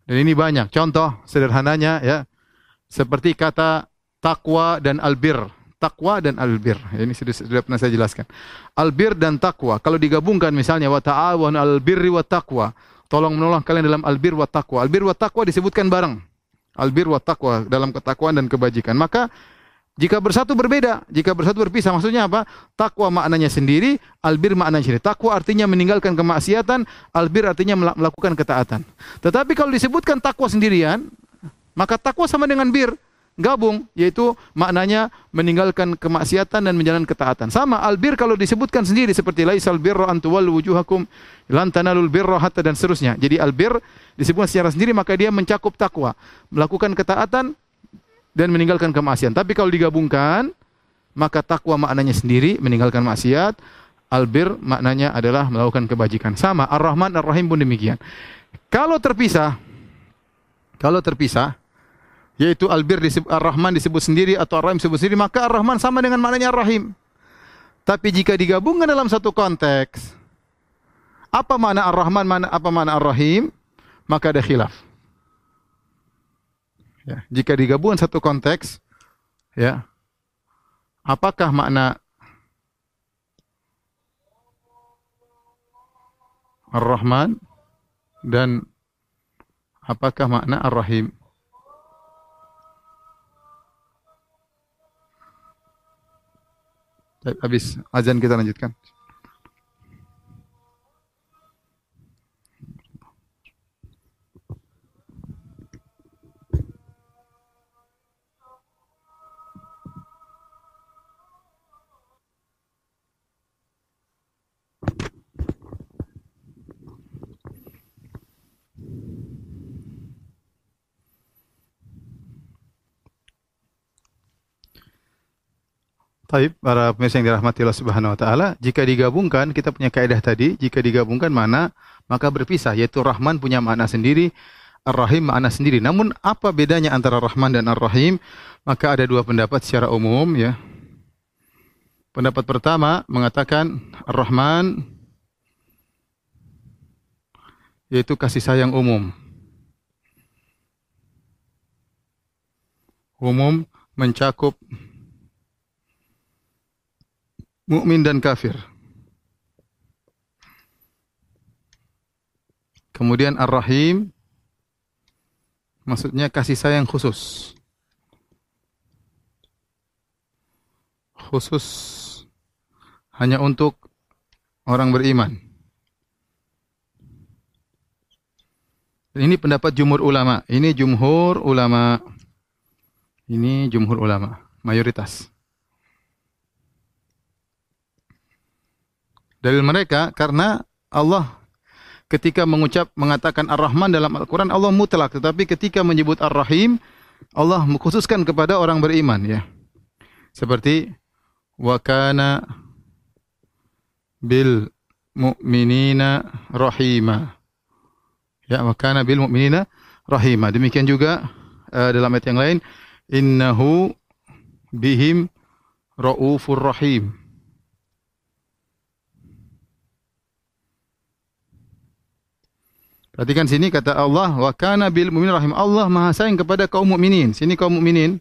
[SPEAKER 1] Dan ini banyak. Contoh sederhananya ya. Seperti kata takwa dan albir. Takwa dan albir. Ini sudah, sudah pernah saya jelaskan. Albir dan takwa. Kalau digabungkan misalnya wa ta'awan albirri wa taqwa. Tolong menolong kalian dalam albir wa taqwa. Albir wa taqwa disebutkan bareng. Albir wa taqwa dalam ketakwaan dan kebajikan. Maka jika bersatu berbeda, jika bersatu berpisah, maksudnya apa? Takwa maknanya sendiri, albir maknanya sendiri. Takwa artinya meninggalkan kemaksiatan, albir artinya melakukan ketaatan. Tetapi kalau disebutkan takwa sendirian, maka takwa sama dengan bir gabung yaitu maknanya meninggalkan kemaksiatan dan menjalankan ketaatan. Sama albir kalau disebutkan sendiri seperti laisal birra an tuwallu wujuhakum lan tanalul birra hatta dan seterusnya. Jadi albir disebutkan secara sendiri maka dia mencakup takwa, melakukan ketaatan dan meninggalkan kemaksiatan. Tapi kalau digabungkan maka takwa maknanya sendiri meninggalkan maksiat, albir maknanya adalah melakukan kebajikan. Sama Ar-Rahman Ar-Rahim pun demikian. Kalau terpisah kalau terpisah yaitu albir disebut ar-Rahman disebut sendiri atau ar-Rahim disebut sendiri, maka ar-Rahman sama dengan maknanya ar-Rahim. Tapi jika digabungkan dalam satu konteks, apa makna ar-Rahman, apa makna ar-Rahim, maka ada khilaf. Ya, jika digabungkan satu konteks, ya, apakah makna ar-Rahman dan apakah makna ar-Rahim? Habis azan kita lanjutkan. Taib, para pemirsa yang dirahmati Allah Subhanahu wa taala, jika digabungkan kita punya kaidah tadi, jika digabungkan mana maka berpisah yaitu Rahman punya makna sendiri, Ar-Rahim makna sendiri. Namun apa bedanya antara Rahman dan Ar-Rahim? Maka ada dua pendapat secara umum ya. Pendapat pertama mengatakan Ar-Rahman yaitu kasih sayang umum. Umum mencakup mukmin dan kafir. Kemudian Ar-Rahim maksudnya kasih sayang khusus. Khusus hanya untuk orang beriman. Ini pendapat jumhur ulama. Ini jumhur ulama. Ini jumhur ulama, mayoritas. Dalil mereka karena Allah ketika mengucap mengatakan Ar-Rahman dalam Al-Qur'an Allah mutlak, tetapi ketika menyebut Ar-Rahim Allah mengkhususkan kepada orang beriman ya. Seperti wa kana bil mu'minina rahima. Ya, wa kana bil mu'minina rahima. Demikian juga uh, dalam ayat yang lain, innahu bihim raufur rahim. Perhatikan sini kata Allah wa kana bil mu'minin rahim. Allah Maha sayang kepada kaum mukminin. Sini kaum mukminin.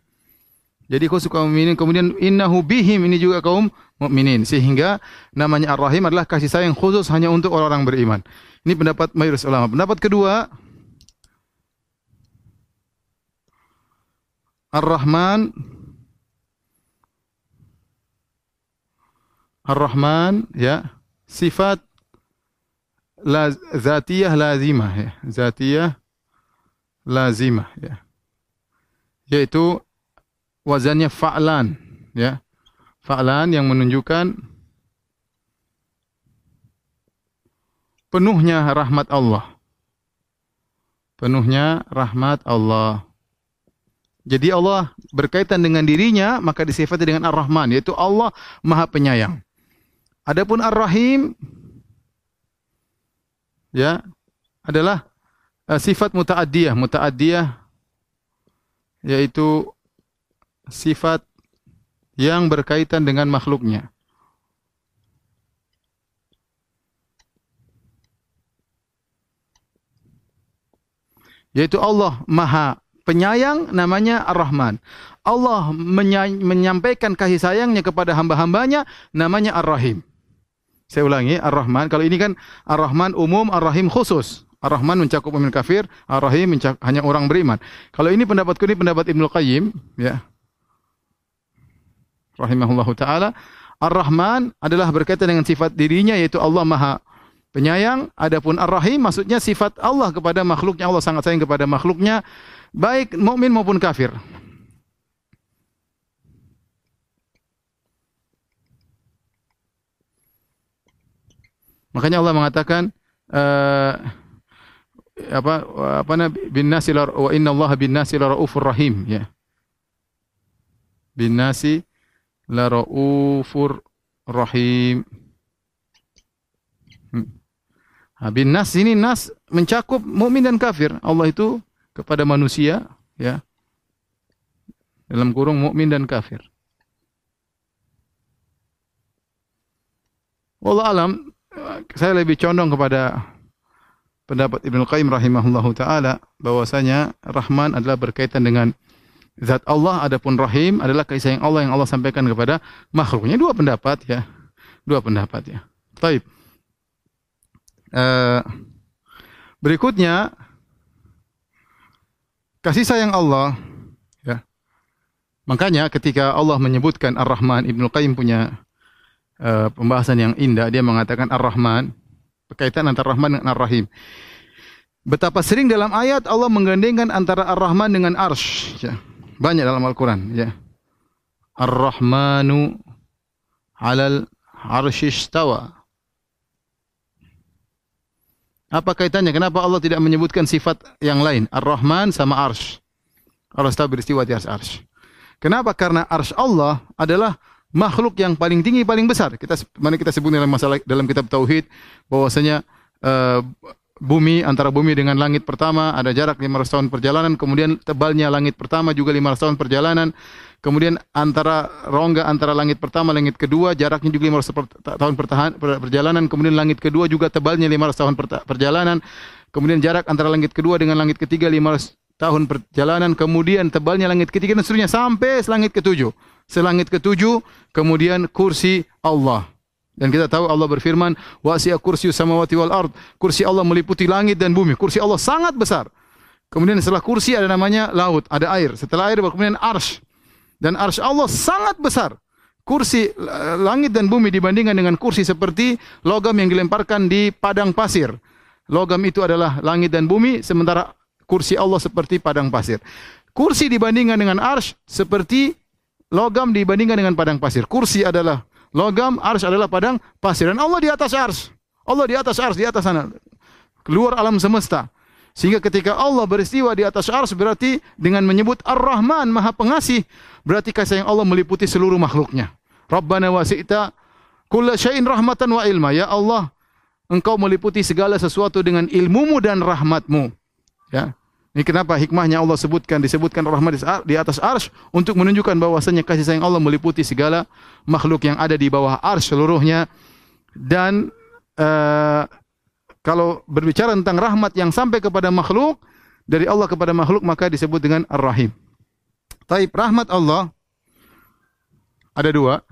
[SPEAKER 1] Jadi khusus kaum mukminin kemudian innahu bihim ini juga kaum mukminin sehingga namanya Ar-Rahim adalah kasih sayang khusus hanya untuk orang-orang beriman. Ini pendapat mayoritas ulama. Pendapat kedua, Ar-Rahman Ar-Rahman ya, sifat zatiyah lazimah ya, zatiyah lazimah ya. Yaitu wazannya fa'lan ya. Fa'lan yang menunjukkan penuhnya rahmat Allah. Penuhnya rahmat Allah. Jadi Allah berkaitan dengan dirinya maka disifati dengan Ar-Rahman yaitu Allah Maha Penyayang. Adapun Ar-Rahim ya adalah uh, sifat muta'addiyah, muta'addiyah yaitu sifat yang berkaitan dengan makhluknya. yaitu Allah Maha Penyayang namanya Ar-Rahman. Allah menyampaikan kasih sayangnya kepada hamba-hambanya namanya Ar-Rahim. Saya ulangi, Ar-Rahman. Kalau ini kan Ar-Rahman umum, Ar-Rahim khusus. Ar-Rahman mencakup mukmin kafir, Ar-Rahim hanya orang beriman. Kalau ini pendapatku ini pendapat Ibnu Qayyim, ya. Rahimahullahu taala, Ar-Rahman adalah berkaitan dengan sifat dirinya yaitu Allah Maha penyayang. Adapun Ar-Rahim maksudnya sifat Allah kepada makhluknya. Allah sangat sayang kepada makhluknya, baik mukmin maupun kafir. Makanya Allah mengatakan uh, apa apa bin nasi wa inna Allah bin nasi la raufur rahim ya. Bin nasi la raufur rahim. Nah, bin nas ini nas mencakup mukmin dan kafir. Allah itu kepada manusia ya. Dalam kurung mukmin dan kafir. Wallah alam saya lebih condong kepada pendapat Ibnu Qayyim rahimahullahu taala bahwasanya Rahman adalah berkaitan dengan zat Allah adapun Rahim adalah kasih sayang Allah yang Allah sampaikan kepada makhluknya. Dua pendapat ya. Dua pendapat ya. Taib. Uh, berikutnya kasih sayang Allah ya. Makanya ketika Allah menyebutkan Ar-Rahman Ibnu Qayyim punya uh, pembahasan yang indah dia mengatakan Ar-Rahman berkaitan antara Rahman dengan Ar-Rahim. Betapa sering dalam ayat Allah menggandengkan antara Ar-Rahman dengan Arsh ya. Banyak dalam Al-Qur'an ya. Ar-Rahmanu 'alal 'arsy istawa. Apa kaitannya? Kenapa Allah tidak menyebutkan sifat yang lain? Ar-Rahman sama Arsh. Allah tahu beristiwa di Arsh. Kenapa? Karena Arsh Allah adalah makhluk yang paling tinggi, paling besar. Kita mana kita sebut dalam masalah dalam kitab tauhid bahwasanya uh, bumi antara bumi dengan langit pertama ada jarak 500 tahun perjalanan, kemudian tebalnya langit pertama juga 500 tahun perjalanan. Kemudian antara rongga antara langit pertama langit kedua jaraknya juga 500 tahun perjalanan. Kemudian langit kedua juga tebalnya 500 tahun perjalanan. Kemudian jarak antara langit kedua dengan langit ketiga 500 tahun perjalanan. Kemudian tebalnya langit ketiga dan seterusnya sampai langit ketujuh. Selangit ketujuh kemudian kursi Allah. Dan kita tahu Allah berfirman, "Wasi'a kursiyyus samawati wal ard." Kursi Allah meliputi langit dan bumi. Kursi Allah sangat besar. Kemudian setelah kursi ada namanya laut, ada air. Setelah air kemudian arsy. Dan arsy Allah sangat besar. Kursi langit dan bumi dibandingkan dengan kursi seperti logam yang dilemparkan di padang pasir. logam itu adalah langit dan bumi, sementara kursi Allah seperti padang pasir. Kursi dibandingkan dengan arsh seperti logam dibandingkan dengan padang pasir. Kursi adalah logam, arsh adalah padang pasir. Dan Allah di atas arsh. Allah di atas arsh, di atas sana. Keluar alam semesta. Sehingga ketika Allah beristiwa di atas arsh berarti dengan menyebut Ar-Rahman, Maha Pengasih, berarti kasih yang Allah meliputi seluruh makhluknya. Rabbana wasi'ta kulla syai'in rahmatan wa ilma. Ya Allah, Engkau meliputi segala sesuatu dengan ilmumu dan rahmatmu. Ya. Ini kenapa hikmahnya Allah sebutkan disebutkan rahmat di atas arsh untuk menunjukkan bahwasanya kasih sayang Allah meliputi segala makhluk yang ada di bawah arsh seluruhnya dan uh, kalau berbicara tentang rahmat yang sampai kepada makhluk dari Allah kepada makhluk maka disebut dengan Ar-Rahim. Taib rahmat Allah ada dua.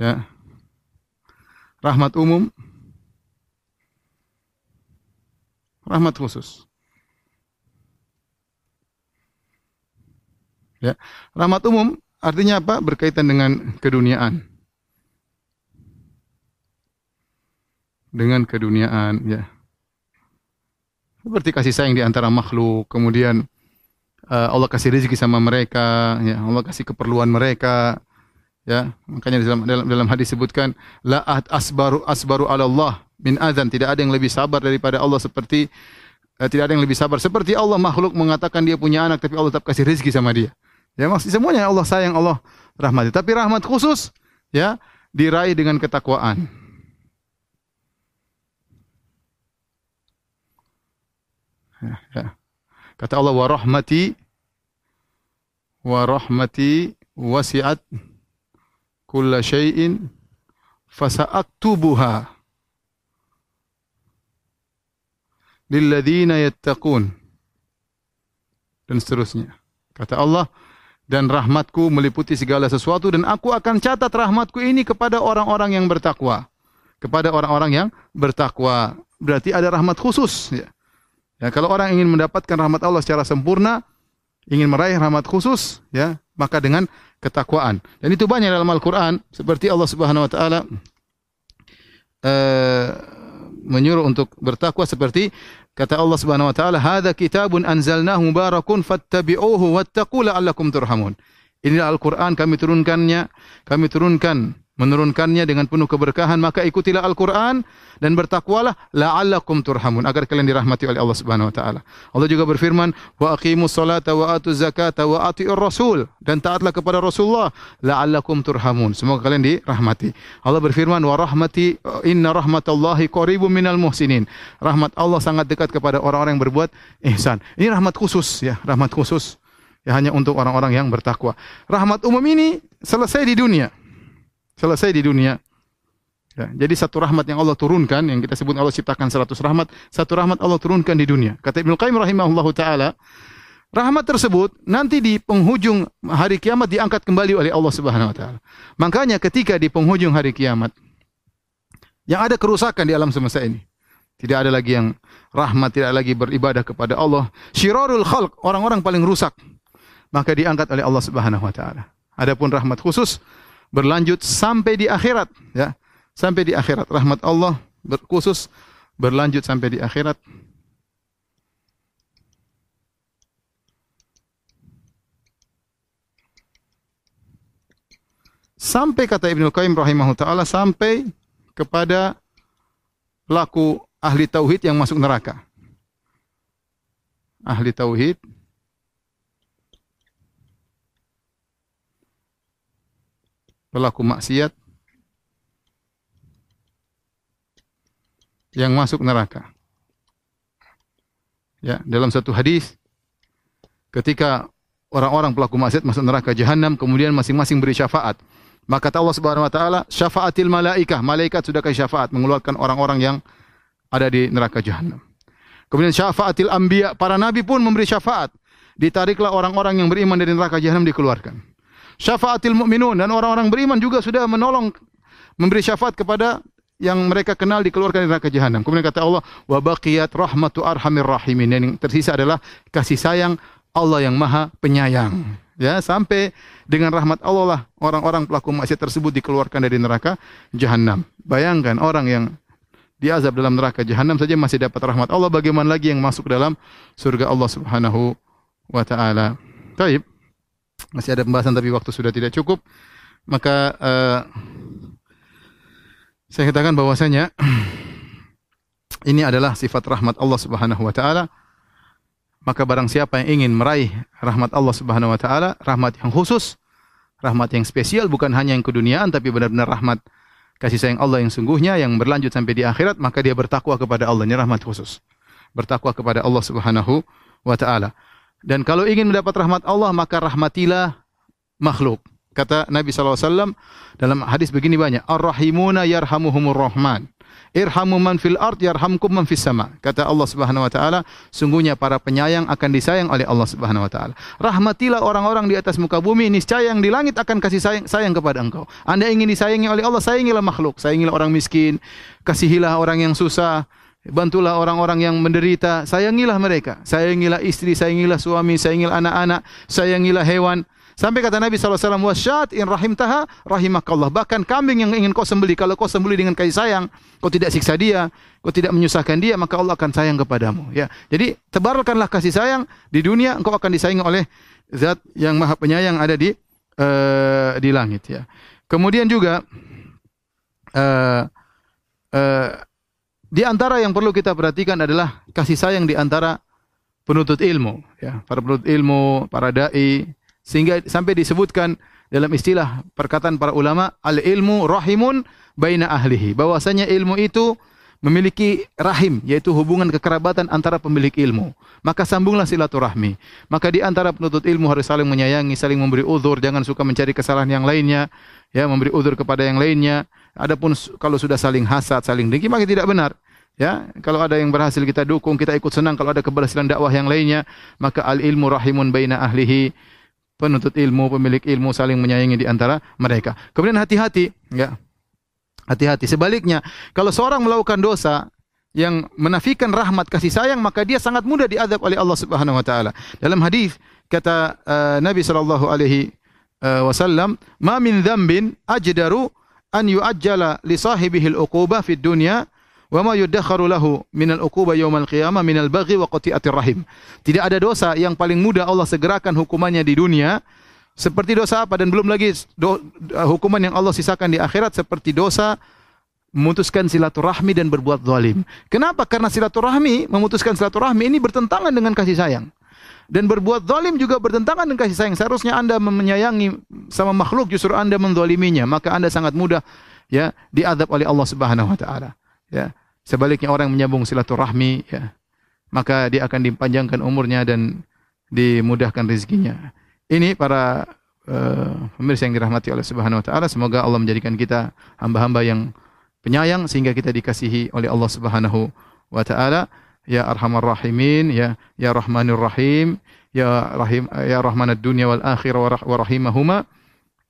[SPEAKER 1] Ya. Rahmat umum, rahmat khusus. Ya. Rahmat umum Artinya apa? Berkaitan dengan keduniaan. Dengan keduniaan, ya. Seperti kasih sayang di antara makhluk, kemudian uh, Allah kasih rezeki sama mereka, ya. Allah kasih keperluan mereka, ya. Makanya dalam dalam, dalam hadis sebutkan la asbaru asbaru ala Allah min adzan, tidak ada yang lebih sabar daripada Allah seperti uh, tidak ada yang lebih sabar seperti Allah makhluk mengatakan dia punya anak tapi Allah tetap kasih rezeki sama dia. Ya maksud semuanya Allah sayang, Allah rahmati. Tapi rahmat khusus ya diraih dengan ketakwaan. Ya, ya. Kata Allah wa rahmati wa rahmati wasi'at kulla syai'in fasa'aktubuha lilladzina yattaqun dan seterusnya. Kata Allah, dan rahmatku meliputi segala sesuatu dan aku akan catat rahmatku ini kepada orang-orang yang bertakwa. Kepada orang-orang yang bertakwa. Berarti ada rahmat khusus. Ya. ya. kalau orang ingin mendapatkan rahmat Allah secara sempurna, ingin meraih rahmat khusus, ya maka dengan ketakwaan. Dan itu banyak dalam Al-Quran. Seperti Allah Subhanahu Wa Taala uh, menyuruh untuk bertakwa seperti Kata Allah Subhanahu wa taala, "Hadza kitabun anzalnahu mubarakun fattabi'uhu wattaqu la'allakum turhamun." Inilah Al-Qur'an kami turunkannya, kami turunkan menurunkannya dengan penuh keberkahan maka ikutilah Al-Qur'an dan bertakwalah la'allakum turhamun agar kalian dirahmati oleh Allah Subhanahu wa taala. Allah juga berfirman wa aqimus salata wa atuz zakata wa atiur rasul dan taatlah kepada Rasulullah la'allakum turhamun. Semoga kalian dirahmati. Allah berfirman wa rahmati inna rahmatallahi qaribum minal muhsinin. Rahmat Allah sangat dekat kepada orang-orang yang berbuat ihsan. Ini rahmat khusus ya, rahmat khusus ya hanya untuk orang-orang yang bertakwa. Rahmat umum ini selesai di dunia selesai di dunia. Ya, jadi satu rahmat yang Allah turunkan, yang kita sebut Allah ciptakan seratus rahmat, satu rahmat Allah turunkan di dunia. Kata Ibnu Qayyim rahimahullahu taala, rahmat tersebut nanti di penghujung hari kiamat diangkat kembali oleh Allah Subhanahu wa taala. Makanya ketika di penghujung hari kiamat yang ada kerusakan di alam semesta ini. Tidak ada lagi yang rahmat, tidak lagi beribadah kepada Allah. Syirarul khalq, orang-orang paling rusak. Maka diangkat oleh Allah Subhanahu wa taala. Adapun rahmat khusus berlanjut sampai di akhirat ya. Sampai di akhirat. Rahmat Allah khusus berlanjut sampai di akhirat. Sampai kata Ibnu Qayyim rahimahullah taala sampai kepada pelaku ahli tauhid yang masuk neraka. Ahli tauhid pelaku maksiat yang masuk neraka. Ya, dalam satu hadis ketika orang-orang pelaku maksiat masuk neraka jahanam kemudian masing-masing beri syafaat. Maka kata Allah Subhanahu wa taala, syafaatil malaikah, malaikat sudah kasih syafaat mengeluarkan orang-orang yang ada di neraka jahanam. Kemudian syafaatil anbiya, para nabi pun memberi syafaat. Ditariklah orang-orang yang beriman dari neraka jahanam dikeluarkan syafaatil mu'minun dan orang-orang beriman juga sudah menolong memberi syafaat kepada yang mereka kenal dikeluarkan dari neraka jahanam. Kemudian kata Allah, wa baqiyat rahmatu arhamir rahimin. Yang tersisa adalah kasih sayang Allah yang Maha Penyayang. ya sampai dengan rahmat Allah lah orang-orang pelaku maksiat tersebut dikeluarkan dari neraka jahanam. Bayangkan orang yang diazab dalam neraka jahanam saja masih dapat rahmat Allah, bagaimana lagi yang masuk dalam surga Allah Subhanahu wa taala. Baik. Masih ada pembahasan tapi waktu sudah tidak cukup. Maka uh, saya katakan bahwasanya [clears throat] ini adalah sifat rahmat Allah Subhanahu wa taala. Maka barang siapa yang ingin meraih rahmat Allah Subhanahu wa taala, rahmat yang khusus, rahmat yang spesial bukan hanya yang keduniaan tapi benar-benar rahmat kasih sayang Allah yang sungguhnya yang berlanjut sampai di akhirat, maka dia bertakwa kepada Allah, ini rahmat khusus. Bertakwa kepada Allah Subhanahu wa taala. Dan kalau ingin mendapat rahmat Allah, maka rahmatilah makhluk. Kata Nabi SAW dalam hadis begini banyak. Ar-Rahimuna yarhamuhumur Rahman. Irhamu man fil ard yarhamkum man fis sama. Kata Allah Subhanahu wa taala, sungguhnya para penyayang akan disayang oleh Allah Subhanahu wa taala. Rahmatilah orang-orang di atas muka bumi, niscaya yang di langit akan kasih sayang, sayang kepada engkau. Anda ingin disayangi oleh Allah, sayangilah makhluk, sayangilah orang miskin, kasihilah orang yang susah, bantulah orang-orang yang menderita, sayangilah mereka. Sayangilah istri, sayangilah suami, sayangilah anak-anak, sayangilah hewan. Sampai kata Nabi SAW, wasyat in rahim taha rahimakallah. Bahkan kambing yang ingin kau sembeli, kalau kau sembeli dengan kasih sayang, kau tidak siksa dia, kau tidak menyusahkan dia, maka Allah akan sayang kepadamu. Ya, Jadi tebarkanlah kasih sayang di dunia, engkau akan disayangi oleh zat yang maha penyayang ada di uh, di langit. Ya. Kemudian juga uh, uh, di antara yang perlu kita perhatikan adalah kasih sayang di antara penuntut ilmu, ya, para penuntut ilmu, para dai, sehingga sampai disebutkan dalam istilah perkataan para ulama al ilmu rahimun baina ahlihi. Bahwasanya ilmu itu memiliki rahim yaitu hubungan kekerabatan antara pemilik ilmu. Maka sambunglah silaturahmi. Maka di antara penuntut ilmu harus saling menyayangi saling memberi uzur jangan suka mencari kesalahan yang lainnya ya memberi uzur kepada yang lainnya. Adapun kalau sudah saling hasad saling dengki maka tidak benar Ya, kalau ada yang berhasil kita dukung, kita ikut senang. Kalau ada keberhasilan dakwah yang lainnya, maka al ilmu rahimun baina ahlihi penuntut ilmu, pemilik ilmu saling menyayangi di antara mereka. Kemudian hati-hati, ya. Hati-hati. Sebaliknya, kalau seorang melakukan dosa yang menafikan rahmat kasih sayang, maka dia sangat mudah diadab oleh Allah Subhanahu wa taala. Dalam hadis kata uh, Nabi sallallahu alaihi uh, wasallam, "Ma min dzambin ajdaru an yu'ajjala li sahibihi al-uqubah fid dunya wa ma yuddakharu lahu minal uquba yaumal qiyamah minal baghi wa qati'atir rahim. Tidak ada dosa yang paling mudah Allah segerakan hukumannya di dunia seperti dosa apa dan belum lagi do, hukuman yang Allah sisakan di akhirat seperti dosa memutuskan silaturahmi dan berbuat zalim. Kenapa? Karena silaturahmi, memutuskan silaturahmi ini bertentangan dengan kasih sayang. Dan berbuat zalim juga bertentangan dengan kasih sayang. Seharusnya Anda menyayangi sama makhluk justru Anda menzaliminya, maka Anda sangat mudah ya diadab oleh Allah Subhanahu wa taala ya. Sebaliknya orang yang menyambung silaturahmi ya maka dia akan dipanjangkan umurnya dan dimudahkan rezekinya. Ini para uh, pemirsa yang dirahmati oleh Subhanahu wa taala semoga Allah menjadikan kita hamba-hamba yang penyayang sehingga kita dikasihi oleh Allah Subhanahu wa taala. Ya arhamar rahimin ya ya rahmanir rahim ya rahim ya rahmanad dunya wal akhirah wa rahimahuma.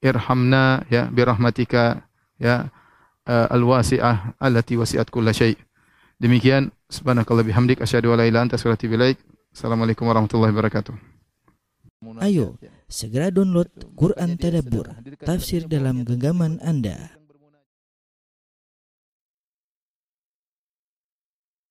[SPEAKER 1] Irhamna ya birahmatika ya uh, al-wasi'ah allati wasi'at kulla syai'. Demikian subhanakallah bihamdik asyhadu an la ilaha anta Assalamualaikum warahmatullahi wabarakatuh.
[SPEAKER 2] Ayo, segera download Quran Tadabbur, tafsir dalam genggaman Anda.